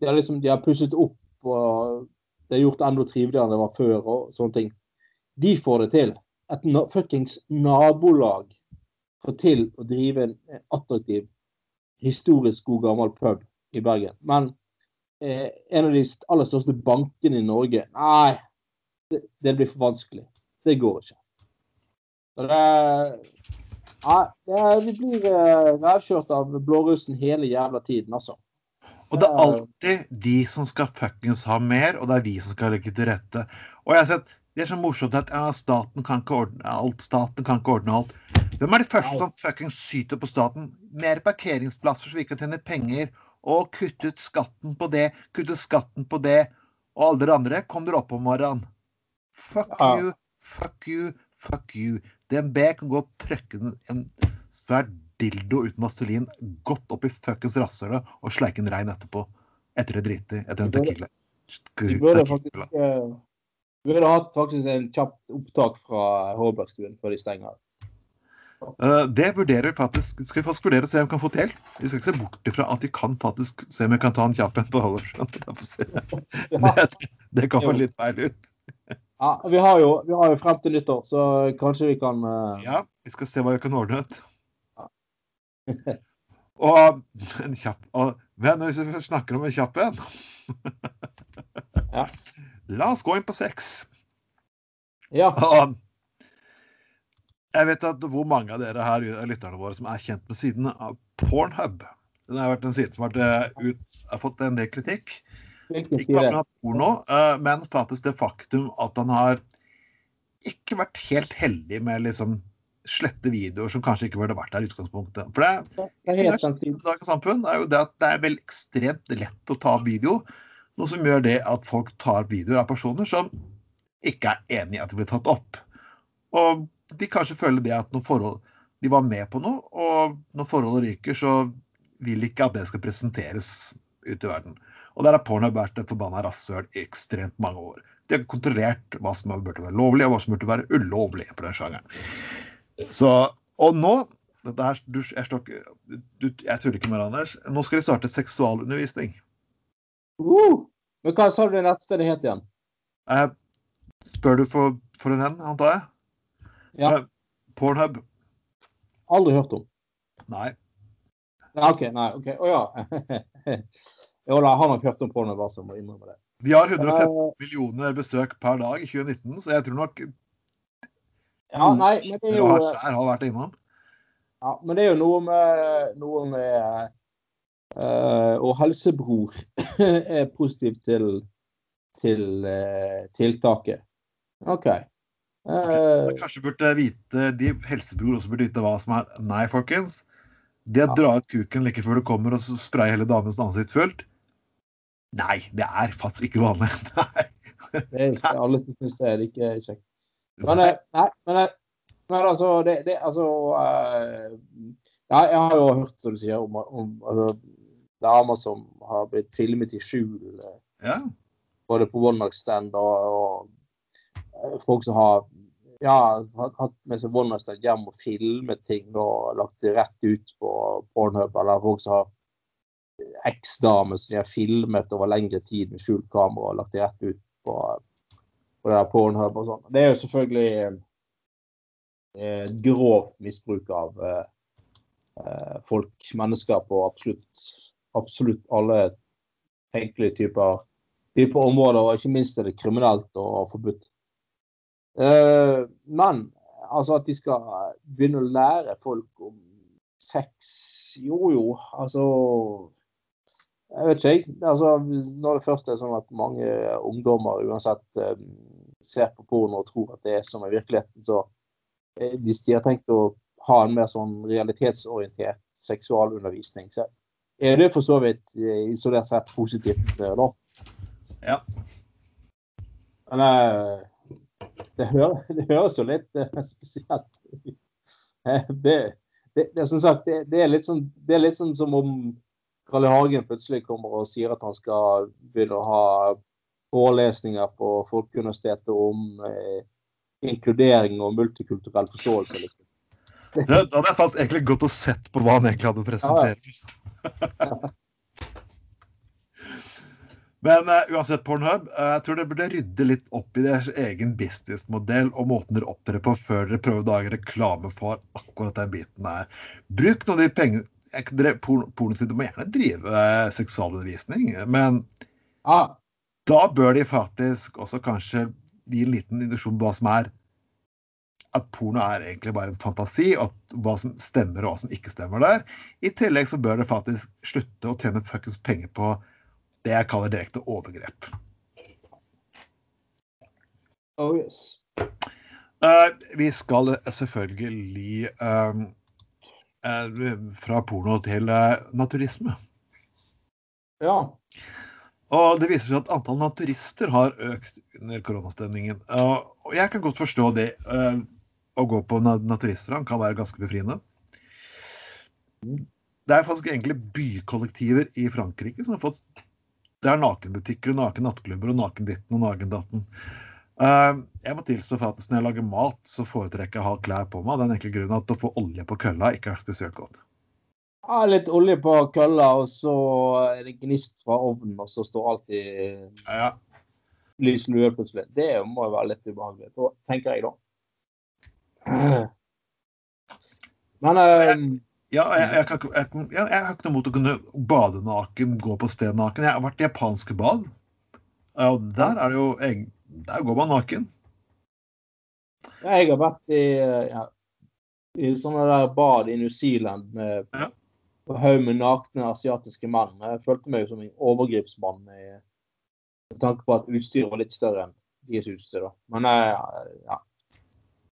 De har, liksom, de har pusset opp, og det er gjort enda triveligere enn det var før. og sånne ting. De får det til. Et na fuckings nabolag får til å drive en en attraktiv, historisk god gammel pub i Bergen. Men eh, en av de aller største bankene i Norge Nei, det, det blir for vanskelig. Det går ikke. Så det Nei, det, vi blir eh, rævkjørt av blårussen hele jævla tiden, altså. Og det er alltid de som skal fuckings ha mer, og det er vi som skal legge til rette. Og jeg har sett, Det er så morsomt at ja, staten kan ikke ordne alt. Staten kan ikke ordne alt. Hvem er de første som fuckings syter på staten? Mer parkeringsplasser så vi kan tjene penger. Og kutte ut skatten på det, kutte skatten på det. Og alle dere andre, kom dere opp om morgenen. Fuck you, fuck you, fuck you. DNB kan gå og trykke en svær dildo uten vaselin godt opp i fuckings rasshølet og sleike den rein etterpå. Etter det driti. etter en tequila. Vi burde faktisk eh, Vi burde hatt faktisk en kjapt opptak fra Hårbergstuen før de stenger. Uh, det vurderer vi faktisk. Skal vi faktisk vurdere å se om vi kan få til. Vi skal ikke se bort ifra at vi kan faktisk se om vi kan ta en kjapp en på Hollersson. Det, det kan være litt feil ut. Ja, vi har, jo, vi har jo frem til nyttår, så kanskje vi kan uh... Ja, vi skal se hva vi kan ordne ut. Og en kjapp og, Men hvis vi snakker om en kjapp en Ja. La oss gå inn på sex. Ja. Og Jeg vet at hvor mange av dere her lytterne våre som er kjent med siden av Pornhub. Den har vært en side som har, vært, eh, ut, har fått en del kritikk. Ikke bare av porno, eh, men faktisk det faktum at han har ikke vært helt heldig med liksom slette videoer som kanskje ikke burde vært der i utgangspunktet. For det, det er samfunn er jo det at det er vel ekstremt lett å ta opp video. Noe som gjør det at folk tar opp videoer av personer som ikke er enig i at de blir tatt opp. Og de kanskje føler det at når forhold, de var med på noe, og når forholdet ryker, så vil ikke at det skal presenteres ut i verden. Og der har porno vært et forbanna rasshøl i ekstremt mange år. De har kontrollert hva som burde være lovlig, og hva som burde være ulovlig på den sjangeren. Så, og nå her, du, jeg, stok, du, jeg tuller ikke med deg, Anders. Nå skal de starte seksualundervisning. Uh, men hva sa du det nettstedet het igjen? Eh, spør du for, for en hen, antar jeg? Ja. Eh, Pornhub? Aldri hørt om. Nei. Nei, OK. nei, ok, Å ja. jo da, jeg har nok hørt om pornhub, bare så jeg må innrømme det. De har 150 Eh, millioner besøk per dag i 2019, så jeg tror nok ja, nei, men det er jo Dere har vært innom. Ja, men det er jo noe med, noe med Uh, Og helsebror er positiv til, til uh, tiltaket. OK. Uh, Kanskje burde vite de helsebror også burde vite hva som er Nei, folkens. Det å Ja. dra ut kuken like før du kommer og spraye hele damens ansikt fullt Nei, det er faktisk ikke vanlig. Nei. det er ikke alle som syns det er like kjekt. Men, eh, nei, men, eh, men altså, det, det altså eh, ja, Jeg har jo hørt, som du sier, om, om altså, damer som har blitt filmet i skjul. eh, Ja. både på one night stand og, og eh, folk som har ja, hatt med seg one night stand hjem og filmet ting og lagt det rett ut på Pornhub, eller folk som har eksdamer som de har filmet over lengre tid med skjult kamera og lagt det rett ut på, det der Pornhub og sånn. Det er jo selvfølgelig eh, grov misbruk av eh, eh, folk, mennesker, på absolutt, absolutt alle tenkelige typer typer områder, og ikke minst er det kriminelt og forbudt. Eh, men altså at de skal begynne å lære folk om sex Jo, jo, altså Jeg vet ikke, jeg. Altså, når det først er sånn at mange ungdommer uansett eh, ser på porno og tror at det er som i virkeligheten, så eh, hvis de har tenkt å ha en mer sånn realitetsorientert seksualundervisning, så er det for så vidt eh, isolert sett positivt. eh, da. Ja. Men det, hører, det høres jo litt spesielt ut. Det, det, det, som sagt, det, det, er litt sånn, det er litt sånn som om Carl I. Hagen plutselig kommer og sier at han skal begynne å ha forelesninger på Folkeuniversitetet om eh, inkludering og multikulturell forståelse. Liksom. Det, da hadde jeg faktisk egentlig gått og sett på hva han egentlig hadde presentert. Men uh, uansett, Pornhub, uh, jeg tror dere burde rydde litt opp i deres egen businessmodell og måten dere opptrer på før dere prøver å lage reklame for akkurat den biten her. Bruk noen av de pengene Pornosider porno- må gjerne drive uh, seksualundervisning, men Ja, da bør de faktisk også kanskje gi en liten induksjon på hva som er at porno er egentlig bare en fantasi, og at hva som stemmer og hva som ikke stemmer der. I tillegg så bør det faktisk slutte å tjene fuckings penger på det jeg kaller direkte overgrep. oh yes. Uh, vi skal selvfølgelig uh, uh, fra porno til eh, naturisme. Ja. Og det viser seg at antall naturister har økt under koronastemningen. Og jeg kan godt forstå det. Uh, å gå på naturistrand kan være ganske befriende. Det er faktisk egentlig bykollektiver i Frankrike som har fått Det er nakenbutikker og naken nattklubber og naken ditten og naken datten. Uh, jeg må tilstå at når jeg lager mat, så foretrekker jeg å ha klær på meg. av Den enkle grunnen at å få olje på kølla ikke er spesielt godt. Ja, litt olje på kølla, og så er det gnist fra ovnen, og så står alltid Ja, lys lue plutselig. Det må jo være litt ubehagelig, da, tenker jeg da. Men um, Ja, jeg, jeg, jeg, jeg har ikke noe mot å kunne bade naken, gå på sted naken. Jeg har vært i japanske bad, og der er det jo Der går man naken. jeg har vært i eh, ja, i sånne der bad i New Zealand med Ja. På haug med nakne asiatiske menn. Jeg følte meg som en overgripsmann med, med tanke på at utstyret var litt større enn deres utstyr. da. Men eh, ja.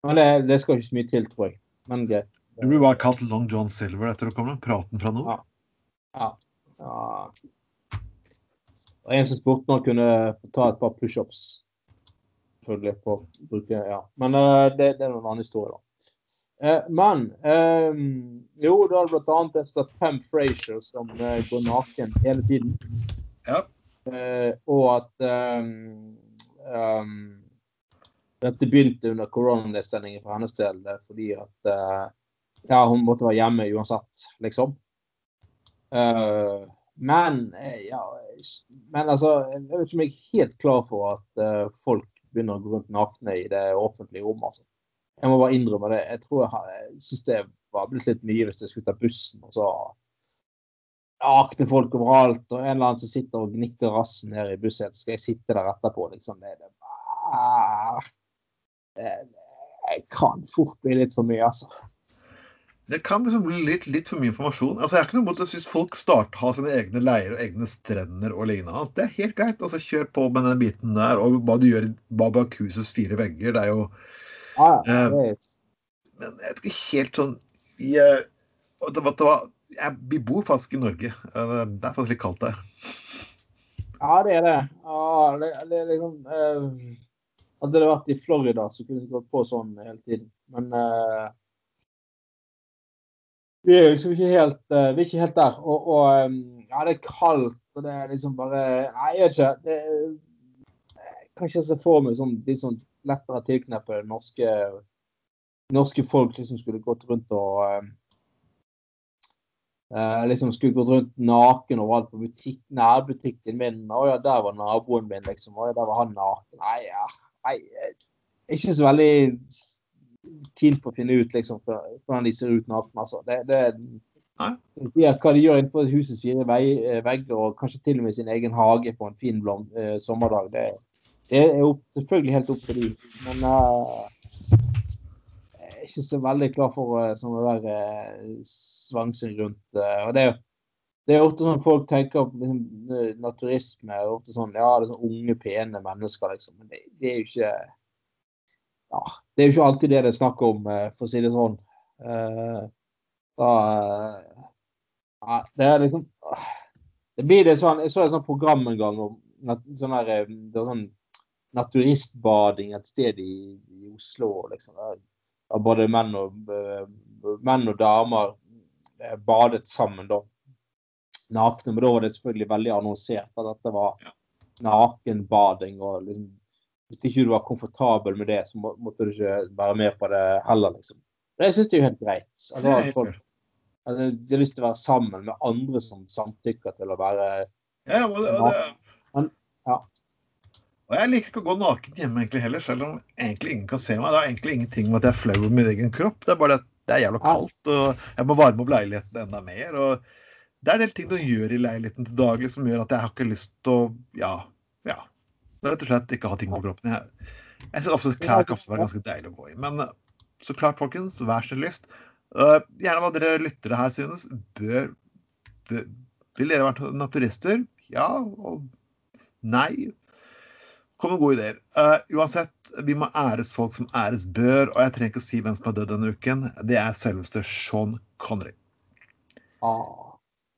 Men det, det skal ikke så mye til, tror jeg. Men greit. Du blir bare kalt Long John Silver etter å komme. Praten fra nå. Ja. Ja. ja. Og en som spurte om han kunne få ta et par pushups. Selvfølgelig på bruke Ja. Men eh, det, det er en annen historie, da. Eh, men eh, Jo, er det blant annet efter Pam Frazier som eh, går naken hele tiden. Ja. Eh, og at um, dette begynte under koronanedstengingen for hennes del fordi at ja, hun måtte være hjemme uansett, liksom. Uh, men ja, men altså, jeg vet ikke om jeg er helt klar for at folk begynner å gå rundt nakne i det offentlige rom. altså. Jeg må bare innrømme det. Jeg tror jeg, jeg syns det var blitt litt mye hvis jeg skulle ta bussen, og så nakne folk overalt, og en eller annen som sitter og gnikker rassen ned i bussen, så skal jeg sitte der etterpå, liksom. Det, det, det kan fort bli litt for mye, altså. Det kan liksom bli litt, litt for mye informasjon. Altså, jeg har ikke noe det hvis folk starter har sine egne leirer og egne strender og lignende. Altså, det er helt greit. Altså, kjør på med den biten der. Og hva du gjør i Babakuses fire vegger, det er jo Ja, Eh, Men jeg vet ikke helt sånn jeg, Vi bor faktisk i Norge. Eh, Det er faktisk litt kaldt der. ja, det er det. Ja, det, det er liksom eh, Hadde det vært i Florida, så kunne vi gått på sånn hele tiden. Men eh, vi er liksom ikke helt, eh, vi er ikke helt der. Og, og eh, ja, det er kaldt, og det er liksom bare Nei, jeg vet ikke. Det, jeg kan ikke se for meg sånn, litt sånn lettere tilkneppede norske, norske folk liksom skulle gått rundt og eh, eh, liksom skulle gått rundt naken overalt på butikk, nærbutikken min. Å ja, der var naboen min, liksom. Å ja, der var han naken. Nei, ja. Nei, er ikke så veldig keen på å finne ut liksom hvordan de ser ut naken. Altså. Det, det, de, hva de gjør innenfor husets fire eh, vegger, og kanskje til og med sin egen hage på en fin blom, eh, sommerdag, det, det er jo selvfølgelig helt opp til de. Men eh, jeg er ikke så veldig klar for uh, å være uh, svangsing rundt. eh, og det, er jo- det er ofte sånn folk tenker på liksom, eh, naturisme. er ofte sånn, ja, det er sånn unge, pene mennesker, liksom. Men det, det er jo ikke ja, Det er jo ikke alltid det det er snakk om, eh, for å si det sånn. Uh, da uh, Det er liksom uh, Det blir det sånn Jeg så et sånt program en gang om sånn eh, det var sånn naturistbading et sted i, i Oslo. liksom. Der, både menn og, eh, menn og damer eh, badet sammen, da. Nakne. Men da var det selvfølgelig veldig annonsert at dette var nakenbading. og liksom hvis ikke du var komfortabel med det, så må, måtte du ikke være med på det heller, liksom. Det syns jeg er jo helt greit. Altså, at folk altså, de har lyst til å være sammen med andre som samtykker til å være Ja, det, det, Men, ja. Og jeg liker ikke å gå naken hjemme egentlig heller, selv om egentlig ingen kan se meg. Det har egentlig ingenting med at jeg er flau over min egen kropp. Det er bare at det er jævla kaldt, og jeg må varme opp leiligheten enda mer. og Det er en del ting du gjør i leiligheten til daglig som gjør at jeg har ikke lyst til å Ja. ja. Det er Rett og slett ikke ha ting på kroppen. Jeg, jeg syns ofte klær kan være ganske deilig å gå i. Men eh, så klart, folkens, vær så lyst. Uh, gjerne hva dere lyttere her synes. Bør, bør Vil dere være naturister? Ja og nei. Kom med gode ideer. Uh, uansett, vi må æres folk som æres bør, og jeg trenger ikke å si hvem som har dødd denne uken. Det er selveste Sean Connery. Ah,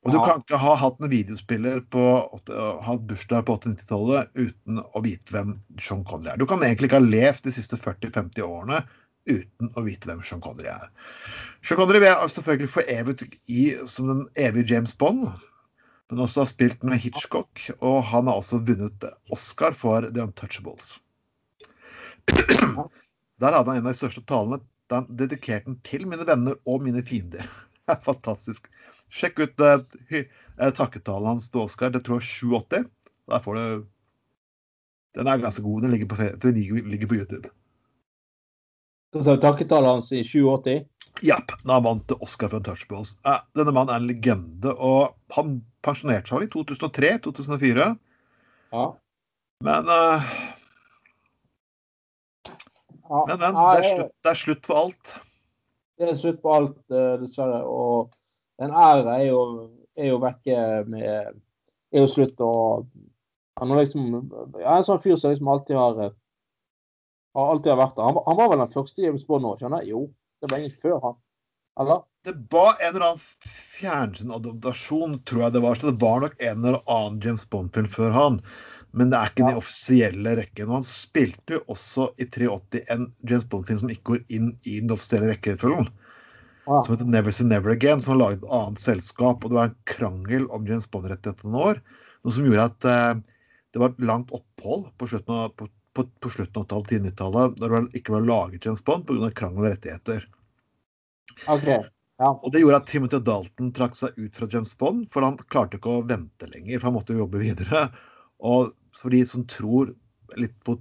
Og du kan ikke ha hatt en videospiller på hatt bursdag på 80-90-tallet uten å vite hvem Sean Connery er. Du kan egentlig ikke ha levd de siste 40-50 årene uten å vite hvem Sean Connery er. Sean Connery er selvfølgelig forevet i som den evige James Bond, men også har spilt med Hitchcock, og han har også vunnet Oscar for The Untouchables. Der hadde han en av de største talene. Da han dedikerte den til mine venner og mine fiender. Er fantastisk. Sjekk ut uh, takketalen hans til Oscar. Det tror jeg er 87. Der får du Den er ganske god. Den ligger på, den ligger, på YouTube. Hva sa du, Takketalen hans i 87? Japp. Da han vant Oscar for Untouchables. Denne mannen er en legende, og han pensjonerte seg vel i 2003-2004. Ja. Men, uh, men, men det, er slutt, det er slutt for alt. det er slutt på alt, eh, dessverre. Og den æra er jo, er jo vekke med Er jo slutt. Og han er liksom ja, en sånn fyr som liksom alltid har, eh, har alltid har vært der. Han, han, var vel den første James Bond nå, skjønner jeg? Jo, det var ingen før han. Eller? Det var en eller annen fjernsynsadoptasjon, tror jeg det var. Så det var nok en eller annen James Bond-film før han. Men det er ikke ja. den offisielle rekken. Og han spilte jo også i 83 en James Bond-film som ikke går inn i den offisielle rekkefølgen. Ja. Som heter Never Say Never Again, som har laget et annet selskap. Og det var en krangel om James Bond-rettighetene noen år. Noe som gjorde at eh, det var et langt opphold på slutten av, på, på, på slutten av 90-tallet, da det ikke var laget James Bond pga. krangel om rettigheter. Okay. Ja. Og Det gjorde at Timothy Dalton trakk seg ut fra James Bond, for han klarte ikke å vente lenger. For han måtte jo jobbe videre. Og for de som tror litt på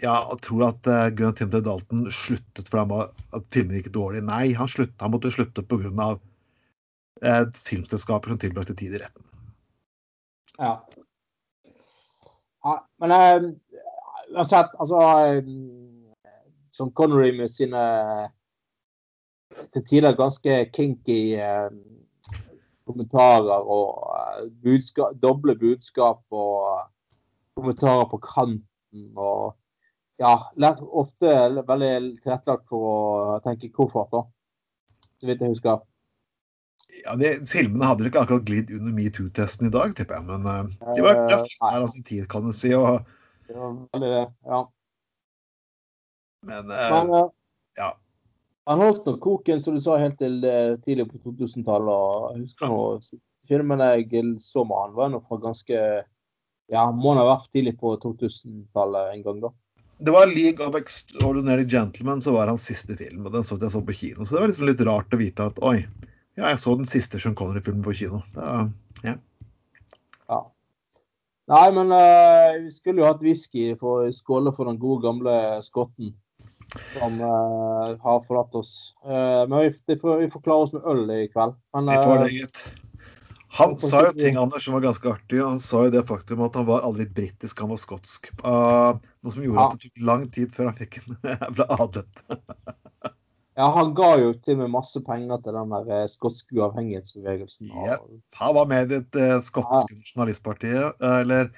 ja, tror at uh, Gunnar Timothy Dalton sluttet fordi at filmen gikk dårlig. Nei, han, slutt, han måtte slutte pga. Uh, filmselskaper som tilbrakte tid i retten. Ja. ja men uh, har altså Som Connery med sine til tider ganske kinky uh, kommentarer og uh, budskap, doble budskap og uh, kommentarer på kanten. og ja, ofte veldig tilrettelagt for å tenke koffert, da. Så vidt jeg husker. Ja, de, Filmene hadde ikke akkurat glidd under metoo-testen i dag, tipper jeg. Men uh, de var ja, her av sin tid, kan du si. Og, det var veldig det, ja. Men, uh, men ja. Han holdt nok koken, som du sa, helt til uh, tidlig på 2000-tallet. Jeg husker nå filmen jeg så med han, var nå fra ganske Ja, må ha vært tidlig på 2000-tallet en gang, da. Det var 'League of Extraordinary Gentlemen' som var hans siste film. og Den så jeg så på kino. Så det var liksom litt rart å vite at oi, ja, jeg så den siste Sean Connery-filmen på kino. Det, ja. ja. Nei, men uh, vi skulle jo hatt whisky for å skåle for den gode, gamle skotten som uh, har forlatt oss. Uh, men vi, får, vi får klare oss med øl i kveld. Men, vi får det, gitt. Han sa jo ting Anders, som var ganske artig. Han sa jo det faktum at han var aldri britisk, han var skotsk. Uh, noe som gjorde ja. at det tok lang tid før han fikk en ble adlet. ja, han ga jo til med masse penger til den der skotske uavhengighetsbevegelsen. Yep. Han var med i det skotske ja. nasjonalistpartiet. Eller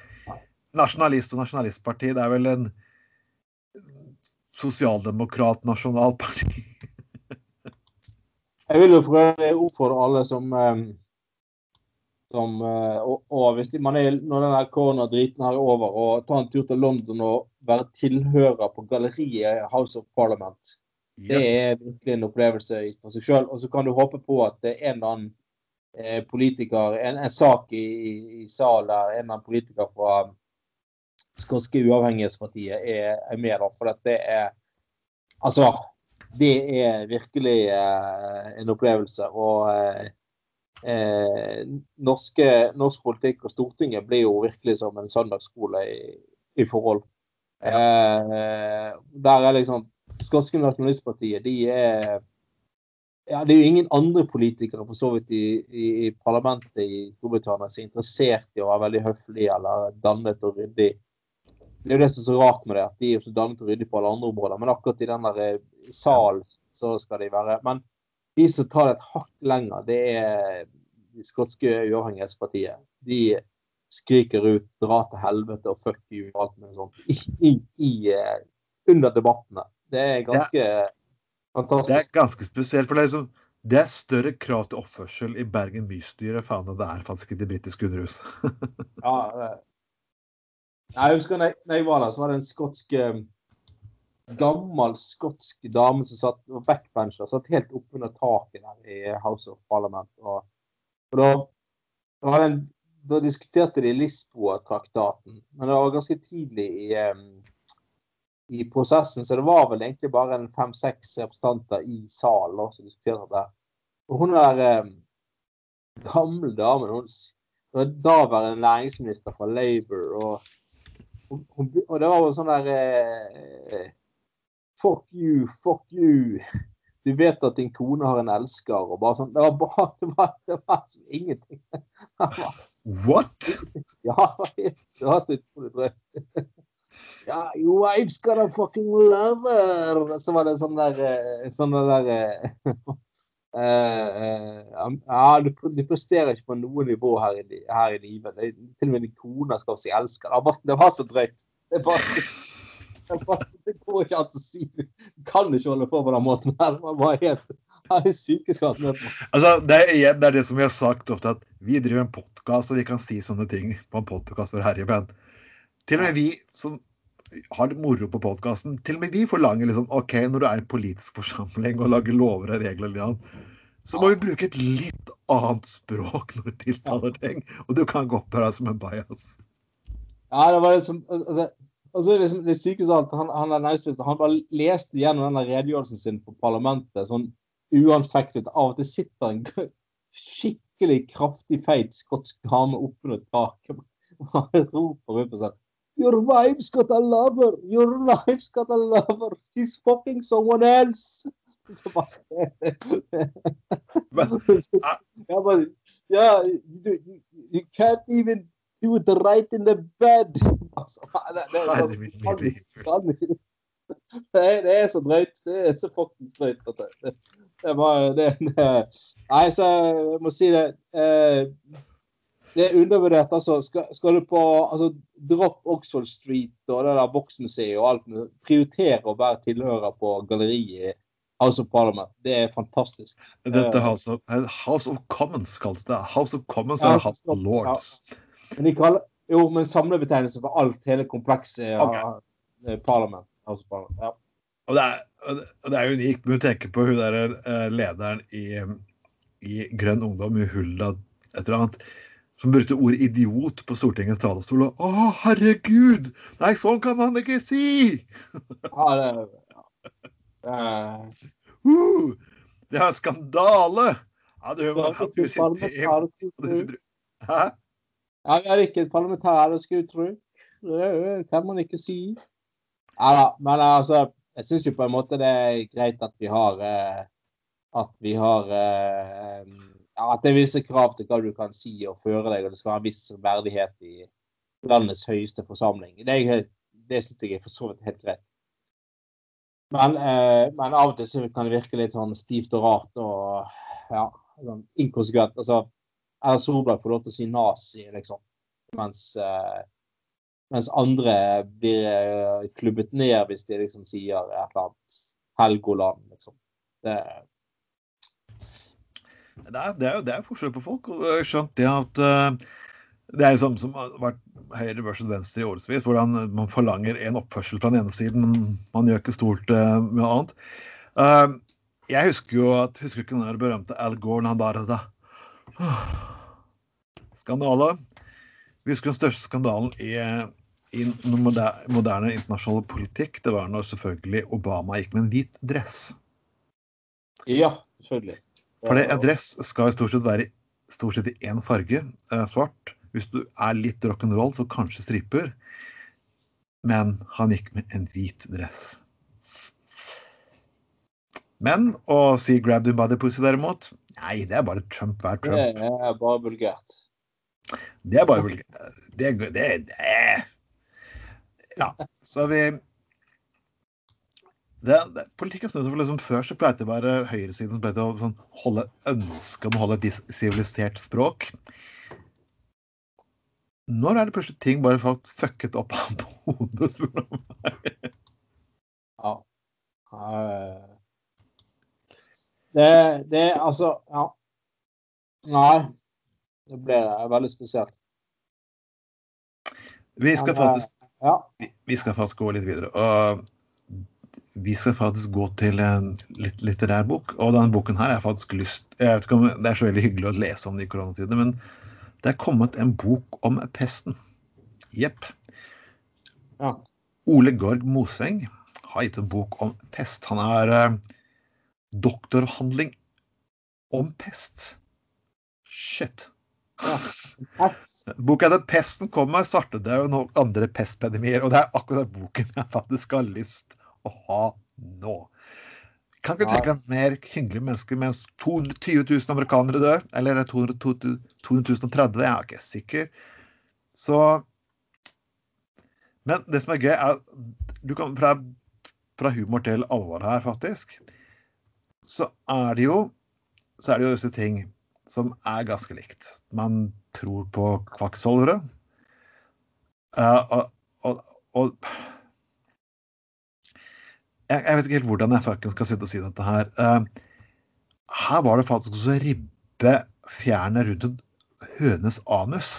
nasjonalist og nasjonalistparti. Det er vel en sosialdemokrat-nasjonalparti. Jeg vil jo for øvrig oppfordre alle som, eh, som eh, og, og, hvis man er når denne koronadriten her er over, og ta en tur til London og være tilhører på galleriet House of Parliament. Det er virkelig en opplevelse for seg sjøl. Og så kan du håpe på at det er en eller annen eh, politiker, en, en sak i, i, i salen der en eller annen politiker fra skotske uavhengighetspartiet er, er med. Da, for det er Altså, det er virkelig eh, en opplevelse. Og eh, eh, norske, norsk politikk og Stortinget blir jo virkelig som en søndagsskole i, i forhold. Eh, der er liksom Skotske Nasjonalistpartiet, de er ja, Det er jo ingen andre politikere for så vidt i, i, i parlamentet i Storbritannia som er interessert i å være veldig høflig eller dannet og ryddig det er jo det som er så rart med det, at de er så dannet og rydde på alle andre områder. Men akkurat i den der eh, salen så skal de være Men de som tar det et hakk lenger, det er det skotske uavhengighetspartiet. De skriker ut 'dra til helvete' og 'fuck you' og alt mulig sånt i, i, i, eh, under debattene. Det er ganske ja. fantastisk. Det er ganske spesielt. for det er, liksom, det er større krav til oppførsel i Bergen bystyre faen det er faktisk i det britiske underhuset. ja, jeg husker når jeg, var der, så var det en skotsk eh, Gammel skotsk dame som satt på backbencher, satt helt oppunder taket der i House of Parliament. Og, og da, da, en, da, diskuterte de Lisboa-traktaten, men det var ganske tidlig i, um, i prosessen, så det var vel egentlig bare en fem-seks representanter i salen som diskuterte det. Og hun der um, gamle damen, hun var daværende næringsminister fra Labour. og og det var jo sånn der eh, Fuck you, fuck you. Du vet at din kone har en elsker, og bare sånn Det var bare Det var, det var altså ingenting. What? Ja, det var så utrolig drøyt. Ja, Your wife's got a fucking lover. Så var det sånn der eh, Sånn der eh, Ja, du, du presterer ikke på noe nivå her i, her i livet. Det, til og med din kone skal si 'elsker'. Det var, det var så drøyt. Det, var, det, var, det går ikke an å si. Du kan ikke holde på på den måten her. Det var bare helt. Altså, det, er, igjen, det er det som vi har sagt ofte, at vi driver en podkast, og vi kan si sånne ting på en podkast for herjeband. til og med vi som har det moro på podkasten, til og med vi forlanger liksom OK, når du er en politisk forsamling og lager lover og regler, så må vi bruke et litt annet språk når du tiltaler ting. Og du kan gå opp her som en bajas. Ja, det var liksom altså, altså det liksom det sykeste av alt, han, han, er næringsminister, han bare leste gjennom denne redegjørelsen sin for parlamentet sånn uanfektet. Av og til sitter en skikkelig kraftig, feit skotsk dame oppunder taket og han roper rundt på sånn Your wife's got a lover! Your wife's got a lover! She's fucking someone else! Bare Men, Jeg bare Yeah, you, you, you can't even do it right in the bed! Altså, det, det, det, herre min lille himmel. det, er, så drøyt. Det er så fuckings drøyt. Det, det, var det, det. Nei, så jeg må si det. Eh, det er undervurdert. altså. Skal, skal du på altså, Dropp Oxford Street og det der Voksmuseet og alt. Prioritere å være tilhører på galleriet House of Parliament. Det er fantastisk. Dette House of, House of Commons kalles det. House of Commons eller House of Lords. Men de kaller, jo, men samlebetegnelse for alt, hele komplekset av Ok. eh, Parliament. House of Parliament. Ja. Og det er, det- er unikt. Men du tenker på hun der eh, lederen i, i Grønn Ungdom, i Hulda et eller annet, som brukte ordet idiot på Stortingets talerstol. Og, Å, herregud! Nei, sånn kan man ikke si! Ja, det, ja. Uh, det er en skandale! Ja, du det er hatt ikke system parlamentarisk- Hæ? Ja, vi er ikke et parlamentarisk uttrykk. Det kan man ikke si. Ja da, men altså, jeg syns jo på en måte det er greit at vi har eh, At vi har eh, ja, At det er visse krav til hva du kan si og føre deg, og det skal være en viss verdighet i landets høyeste forsamling. Det, er det syns jeg er for så vidt helt greit. Men, eh, men av og til så kan det virke litt sånn stivt og rart og ja, sånn inkonsekvent. Altså, Erna Solberg får lov til å si nazi, liksom. Mens, eh, mens andre blir eh, klubbet ned hvis de liksom sier et eller annet Helgoland, liksom. Det, Det er, det er jo det er forskjell på folk. og Jeg skjønt det at eh, det er liksom som har vært høyre versus venstre i årevis, hvordan man forlanger en oppførsel fra den ene siden, men man gjør ikke stort eh, med annet. Eh, jeg husker jo at husker ikke den berømte Al Gore han bare da Skandale. Vi husker den største skandalen i, i moderne internasjonale politikk. Det var når selvfølgelig Obama gikk med en hvit dress. ja, selvfølgelig. For det, en dress skal jo stort sett være stort sett i én farge, eh, svart. Hvis du er litt rock'n'roll, så kanskje striper. Men han gikk med en hvit dress. Men å si 'grab him by the pussy', derimot, nei, det er bare Trump hver Det er bare vulgært. Det er bare vulgært. Det, det, det Ja, så vi det, det, Politikken snur seg for liksom Før så pleide det å være høyresiden som pleide å sånn, holde ønske om å holde et sivilisert språk. Når er det plutselig ting bare fått fucket opp av hodet? spør du meg? Ja. Eh, Det, det altså Ja. Nei. Det ble veldig spesielt. Vi skal eh, faktisk Ja. vi- vi skal faktisk gå litt videre. Og vi skal faktisk gå til en litt litterær bok. Og denne boken her er faktisk lyst Jeg vet ikke om det er så veldig hyggelig å lese om det i koronatiden, men det er kommet en bok om pesten. Jepp. ja. Ole Gorg Moseng har gitt en bok om pest. Han har eh, doktoravhandling om pest. Shit. ja. Boka heter 'Pesten kommer, svartedauden og andre pestpedemier. Og det er akkurat den boken jeg faktisk har lyst å ha nå. Kan ikke tenke deg mer hyggelige mennesker mens 220 000 amerikanere dør? Eller er det 200 230 000? Jeg er ikke sikker. Så Men det som er gøy, er du kan fra, fra humor til alvor her, faktisk, så er det jo så er det jo disse ting som er ganske likt. Man tror på kvakksalvere. Uh, og, og, og jeg, jeg, vet ikke helt hvordan jeg faktisk skal sitte og si dette her. Uh, her var det faktisk også ribbe fjernet rundt en hønes anus.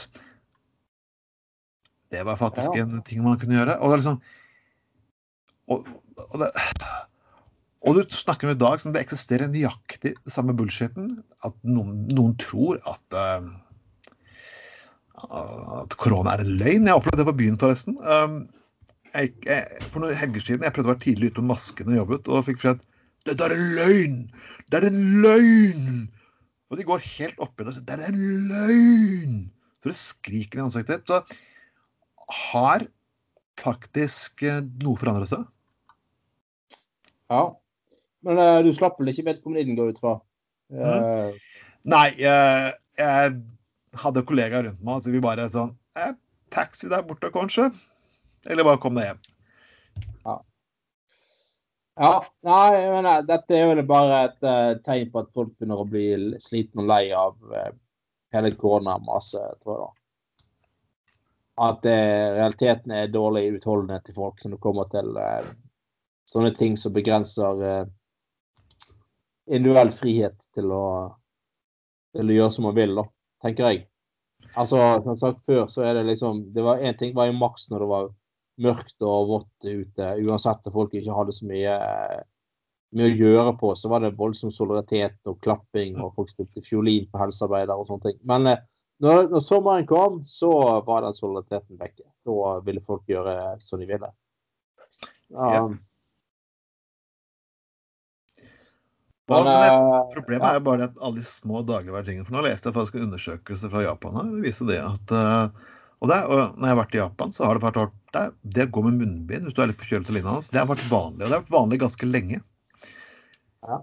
Det var faktisk ja. en ting man kunne gjøre. Og det liksom og, og, det, og du snakker om i dag som det eksisterer nøyaktig det samme bullshiten. At noen, noen tror at uh, at korona er en løgn. Jeg opplevde det på byen, forresten. Um, jeg, jeg, for noen helger siden jeg prøvde å være tidlig ute med masken og jobbet, og fikk beskjed dette er en løgn! Det er en løgn! Og de går helt oppi det og sier det er en løgn! Så det skriker i ansiktet. ditt. Så har faktisk eh, noe forandret seg. Ja. Men uh, du slapp vel ikke vedkommende går ut fra? Uh... Nei, uh, jeg hadde kollegaer rundt meg, så vi bare sånn Taxi der borte, kanskje? Eller bare kom deg hjem. Ja. ja. Nei, men dette er vel bare et uh, tegn på at folk begynner å bli slitne og lei av uh, hele koronamaset, tror jeg. da. At uh, realiteten er dårlig utholdenhet til folk som kommer til sånne ting som begrenser individuell frihet til å, til å gjøre som man vil, da, tenker jeg. Altså, som sagt før, så er det liksom Det var én ting var i mars når det var mørkt og vått ute, uansett at folk ikke hadde så mye, mye å gjøre på, så var det voldsom solidaritet og klapping, og folk spilte fiolin på helsearbeidere og sånne ting. Men eh, når, når, sommeren kom, så var den solidariteten vekke. Da ville folk gjøre som de ville. Um, Men, uh, problemet er jo bare at alle de små dagligvaretingene For nå leste jeg faktisk en undersøkelse fra Japan her. Det viser det at uh, og, det, og når jeg har vært i Japan, så har det vært det, det å gå med munnbind hvis du er litt forkjølet og lignende, det har vært vanlig. Og det har vært vanlig ganske lenge. Ja.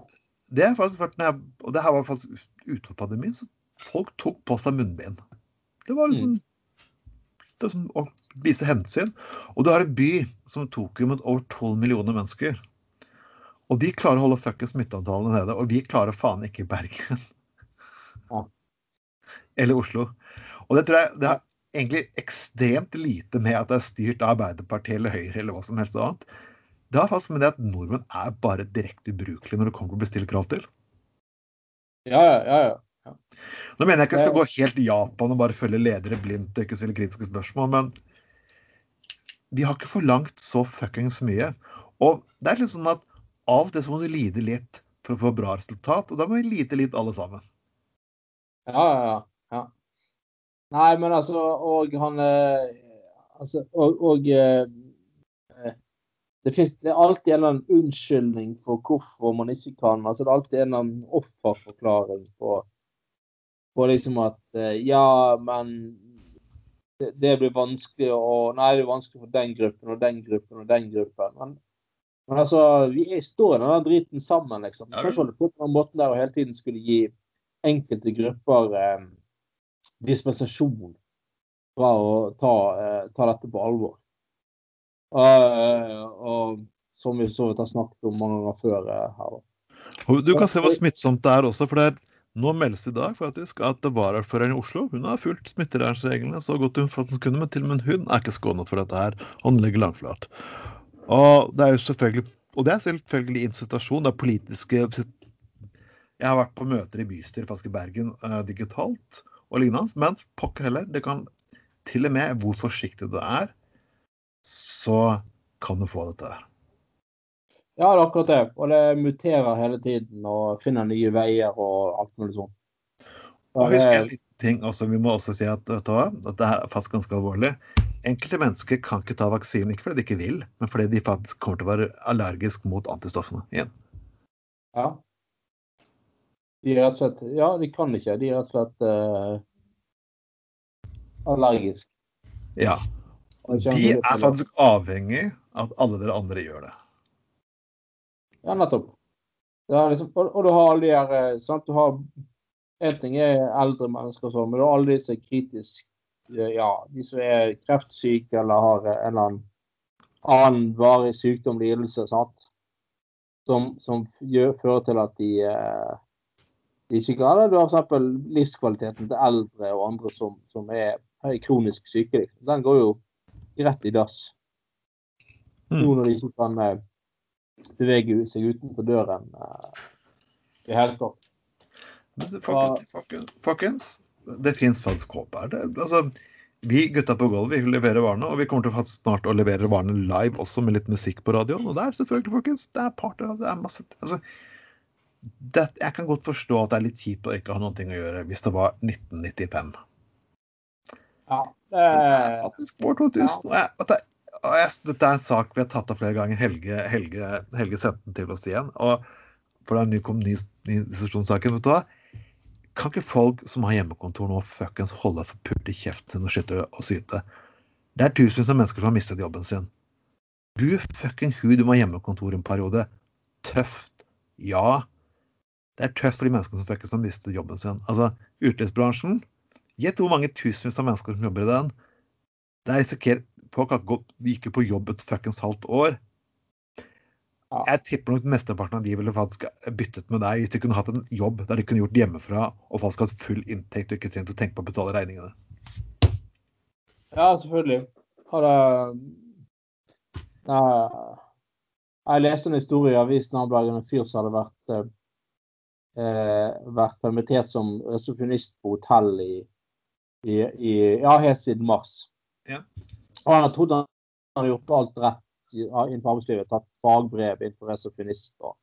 Det har faktisk vært, jeg, og det her var faktisk utenfor pandemien, så folk tok på seg munnbind. Det var liksom mm. det var som å vise hensyn. Og du har en by som Tokyo med over 12 millioner mennesker. Og de klarer å holde fuckings smitteantallene nede, og vi klarer faen ikke Bergen. Ja. Eller Oslo. Og det tror jeg det har egentlig ekstremt lite med at det er styrt av Arbeiderpartiet eller Høyre eller hva som helst annet. Det har faktisk med det at nordmenn er bare direkte ubrukelige når det kommer til å bestille krav til. Ja, ja, ja. ja. Nå mener jeg ikke jeg skal gå helt Japan og bare følge ledere blindt og ikke stille kritiske spørsmål, men vi har ikke forlangt så fuckings mye. Og det er litt sånn at av og til så må du lide litt for å få bra resultat, og da må vi lide litt alle sammen. Ja, ja, ja. Nei, men altså Og han eh, altså, Og, og eh, eh, det, finnes, det, er alltid en eller annen unnskyldning for hvorfor man ikke kan. altså Det er alltid en eller annen offerforklaring på, på liksom at Ja, men det, det blir vanskelig å Nei, det er vanskelig for den gruppen og den gruppen og den gruppen. Men men altså, vi står i den driten sammen, liksom. Vi kan ikke holde på på den måten der og hele tiden skulle gi enkelte grupper eh, dispensasjon fra å ta, eh, ta dette på alvor. Uh, og som vi så vidt har snakket om mange ganger før uh, her. Og du kan se hvor smittsomt det er også. for det er nå meldes det i dag faktisk at varaordføreren i Oslo hun har fulgt smittevernreglene så godt hun faktisk kunne, men til og med hun er ikke skånet for dette her. Han ligger langflat. Og det er jo selvfølgelig og det er selvfølgelig en situasjon der politiske Jeg har vært på møter i bystyret faktisk i Bergen uh, digitalt og lignende, men pokker heller, det kan til og med hvor forsiktig du er, så kan du få dette her. Ja, det er akkurat det. Og det muterer hele tiden og finner nye veier og alt mulig sånt. Og husk en liten ting også, vi må også si at, at det er fast ganske alvorlig. Enkelte mennesker kan ikke ta vaksinen, ikke fordi de ikke vil, men fordi de faktisk kommer til å være allergisk mot antistoffene igjen. Ja. De er rett og slett Ja, de kan ikke. De er rett og slett uh, allergiske. Ja. De er faktisk avhengig av at alle dere andre gjør det. Ja, nettopp. Liksom, og, og, du har alle de her eh, sant? Du har En ting er eldre mennesker og sånn, men du har alle de som er kritiske ja, de som er kreftsyke eller har en eller annen annen varig sykdom, lidelse, sant? Som, som gjør, fører til at de, eh, ikke galt. Du har f.eks. livskvaliteten til eldre og andre som, som er, er kronisk syke. Den går jo rett i dass. Noen Nå når de ikke kan eh, bevege seg utenfor døren eh, i hele tatt. Folkens, det fins faktisk håp her. Det, altså, vi gutta på gulvet vi leverer varene, og vi kommer til faktisk snart å levere varene live også med litt musikk på radioen. Og det er selvfølgelig, folkens, det er parter, det er masse altså, det, Jeg kan godt forstå at det er litt kjipt å ikke ha noe å gjøre hvis det var 1995. Ja, Det er faktisk vår 2000. Og jeg, og jeg, dette er en sak vi har tatt opp flere ganger. Helge, Helge, Helge sendte den til oss igjen. Og for det er ny, kom ny, ny diskusjonssaken. Vet du hva? Kan ikke folk som har hjemmekontor nå fuckings holde for pult i kjeften sin og skyte og syte? Det er tusenvis av mennesker som har mistet jobben sin. Du fucking hu, du må ha hjemmekontor en periode. Tøft. Ja. Det er tøft for de menneskene som fuckings har mistet jobben sin. Altså, utelivsbransjen Gjett hvor mange tusenvis av mennesker som jobber i den. Det er risikert Folk har gått, gikk jo på jobb et fuckings halvt år. Jeg tipper nok mesteparten av de ville faktisk byttet med deg hvis de kunne hatt en jobb der de kunne gjort hjemmefra og faktisk hatt full inntekt og ikke trengt å tenke på å betale regningene. ja, selvfølgelig. Har det Nei, Jeg leste en historie i avisen om en fyr som hadde vært eh, eh, vært permittert som resepsjonist på hotell i, i, i Ja, helt siden mars. Ja. Og han hadde trodd han hadde gjort alt rett innenfor arbeidslivet. Tatt fagbrev innenfor resepsjonist og,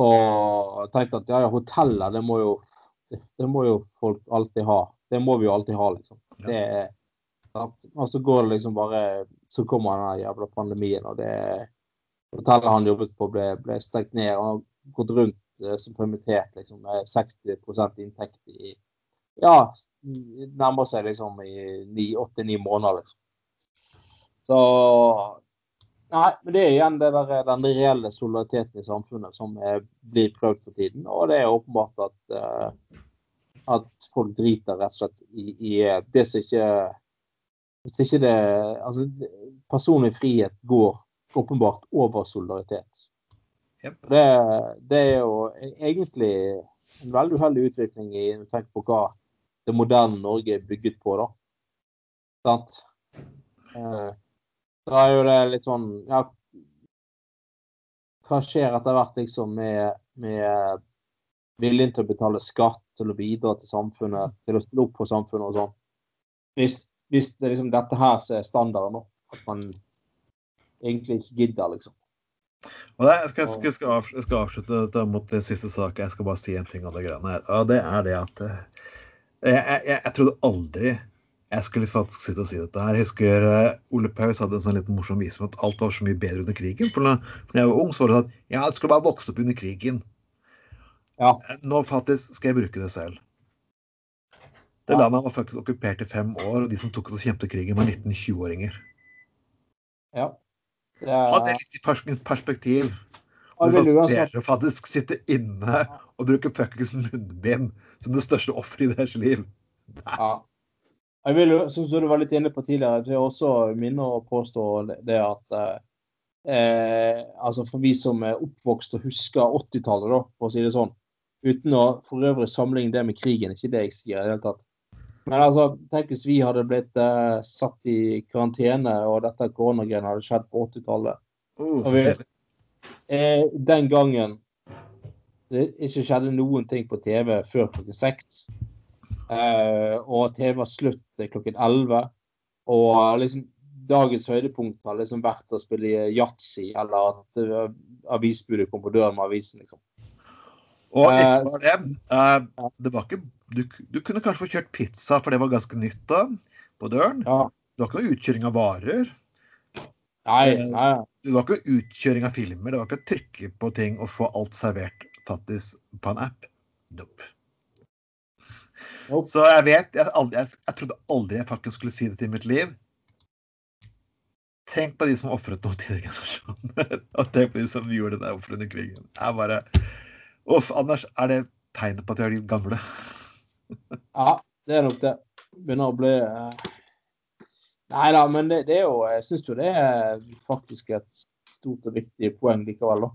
og tenkte at ja, ja, hoteller, det må jo det, må jo folk alltid ha. Det må vi jo alltid ha, liksom. Ja. Det er sant? Og så går det liksom bare Så kommer den jævla pandemien, og det hotellet han jobbet på, ble, ble stengt ned. Og han har gått rundt eh, som permittert liksom, med 60% inntekt i Ja, nærmer seg liksom i åtte-ni måneder, liksom. Så Nei, men det er igjen det der, den reelle solidariteten i samfunnet som er, blir prøvd for tiden. Og det er åpenbart at, uh, at folk driter rett og slett i, i det som ikke Hvis ikke det Altså, personlig frihet går åpenbart over solidaritet. Jep. Det, det er jo egentlig en veldig uheldig utvikling i tenker på hva det moderne Norge er bygget på, da. Sant? Eh, da er jo det litt sånn Ja, hva skjer etter hvert liksom med, med viljen til å betale skatt, til å bidra til samfunnet, til å stille opp for samfunnet og sånn? Hvis, hvis det er liksom dette her som er standarden nå, at man egentlig ikke gidder, liksom. Og det, jeg, skal, jeg, skal, avslutte, jeg skal avslutte mot det siste saken. Jeg skal bare si en ting av det greiene her. Og det er det at eh, jeg, jeg, trodde aldri jeg skulle faktisk sitte og si dette her. Jeg husker eh, Ole Paus hadde en sånn liten morsom vise om at alt var så mye bedre under krigen. For når, jeg var ung, så var det sånn at ja, jeg skulle bare vokst opp under krigen. Ja. Eh, Nå faktisk skal jeg bruke det selv. Det landet var faktisk okkupert i fem år, og de som tok oss og kjempet krigen, var 19-20-åringer. Ja. Ha det litt i pers- perspektiv. Hvor vil faktisk sitte inne og bruke fuckings munnbind som det største offeret i deres liv. Ja. Jeg vil jo, som du var litt inne på tidligere, jeg også minne å påstå det- det at eh, eh, altså For vi som er oppvokst og husker 80-tallet, for å si det sånn, uten å for øvrig sammenligne det med krigen, ikke det jeg sier i det hele tatt. Men altså, tenk hvis vi hadde blitt eh, satt i karantene, og dette koronagreiene hadde skjedd på 80-tallet. Uh, Eh, den gangen det ikke skjedde noen ting på TV før klokken seks. Eh, og TV var slutt klokken elleve. Og liksom dagens høydepunkt har liksom vært å spille yatzy, eller at uh, avisbudet kom på døren med avisen, liksom. Og ikke Eh, bare det. eh, det var ikke, du, du kunne kanskje få kjørt pizza, for det var ganske nytt da, på døren. Ja. Det var ikke noe utkjøring av varer. Nei, Eh, nei. Det var ikke utkjøring av filmer. Det var ikke å trykke på ting og få alt servert faktisk på en app. Nope. Nope. Så jeg vet jeg, aldri, jeg, jeg trodde aldri jeg faktisk skulle si det til mitt liv. Tenk på de som ofret noe til generasjoner. Og tenk på de som gjorde det offer under krigen. Jeg bare Uff, Anders, er det tegnet på at vi er de gamle? Ja, det er nok det. Begynner å bli eh, Nei da, men det, det, er jo Jeg syns jo det er faktisk et stort og viktig poeng likevel, da.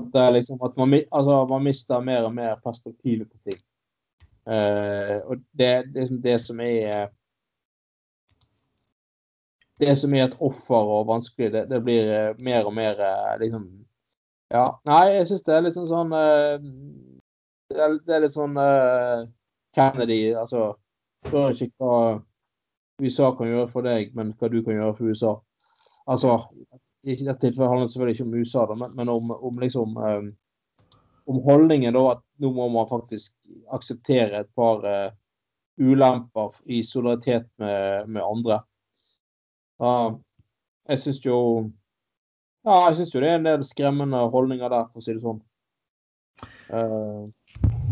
At, liksom, at man, altså, man mister mer og mer perspektivet på ting. Uh, og det, det, det som er det som er et offer og vanskelig, det, det blir uh, mer og mer uh, liksom Ja. Nei, jeg syns det er liksom sånn det er, det, er, litt sånn Kennedy, altså Spør ikke hva USA kan gjøre for deg, men hva du kan gjøre for USA. Altså, i dette tilfellet handler det selvfølgelig ikke om USA, da, men, men om, om, liksom um, om holdningen da at nå må man faktisk akseptere et par uh, ulemper i solidaritet med, med andre. Uh, jeg syns jo Ja, jeg syns jo det er en del skremmende holdninger der, for å si det sånn. Uh,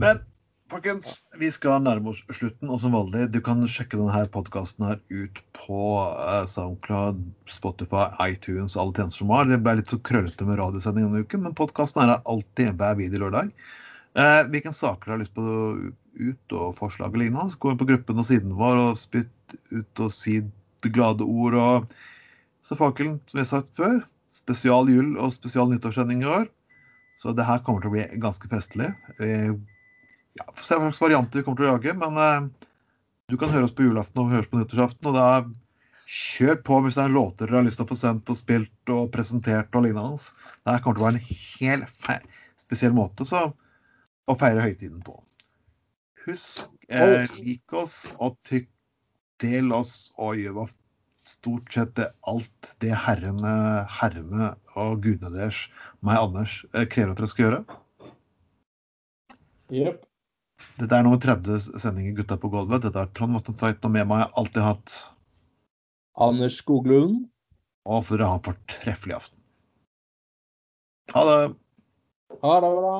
men Folkens, vi skal nærme oss slutten. Og som vanlig, du kan sjekke denne podkasten ut på uh, SoundCloud, Spotify, iTunes, alle tjenester som har. Det ble litt så krøllete med radiosending denne uken, men podkasten er alltid hver video lørdag. Eh, hvilken saker du har lyst på ut, og forslag og lignende, så gå inn på gruppen og siden vår og spytt ut og si glade ord. og Så fakkelen, som vi har sagt før, spesial jul og spesial nyttårssending i år. Så det her kommer til å bli ganske festlig. Uh, ja, se hva slags varianter vi kommer til å lage. Men eh, du kan høre oss på julaften og høre oss på nyttårsaften. Og da kjør på hvis det er låter dere har lyst til å få sendt og spilt og presentert og lignende. Det kommer til å være en helt spesiell måte så, å feire høytiden på. Husk, eh, lik oss og tykk, del oss og gjør stort sett alt det herrene, herrene og gudene deres, meg Anders, eh, krever at dere skal gjøre. Yep. Dette er nummer 30 sending i Gutta på gulvet. Dette er Trond Vatne Tveit, og med meg har jeg alltid hatt Anders Skoglund. Og for å ha en fortreffelig aften. Ha det. Ha det bra.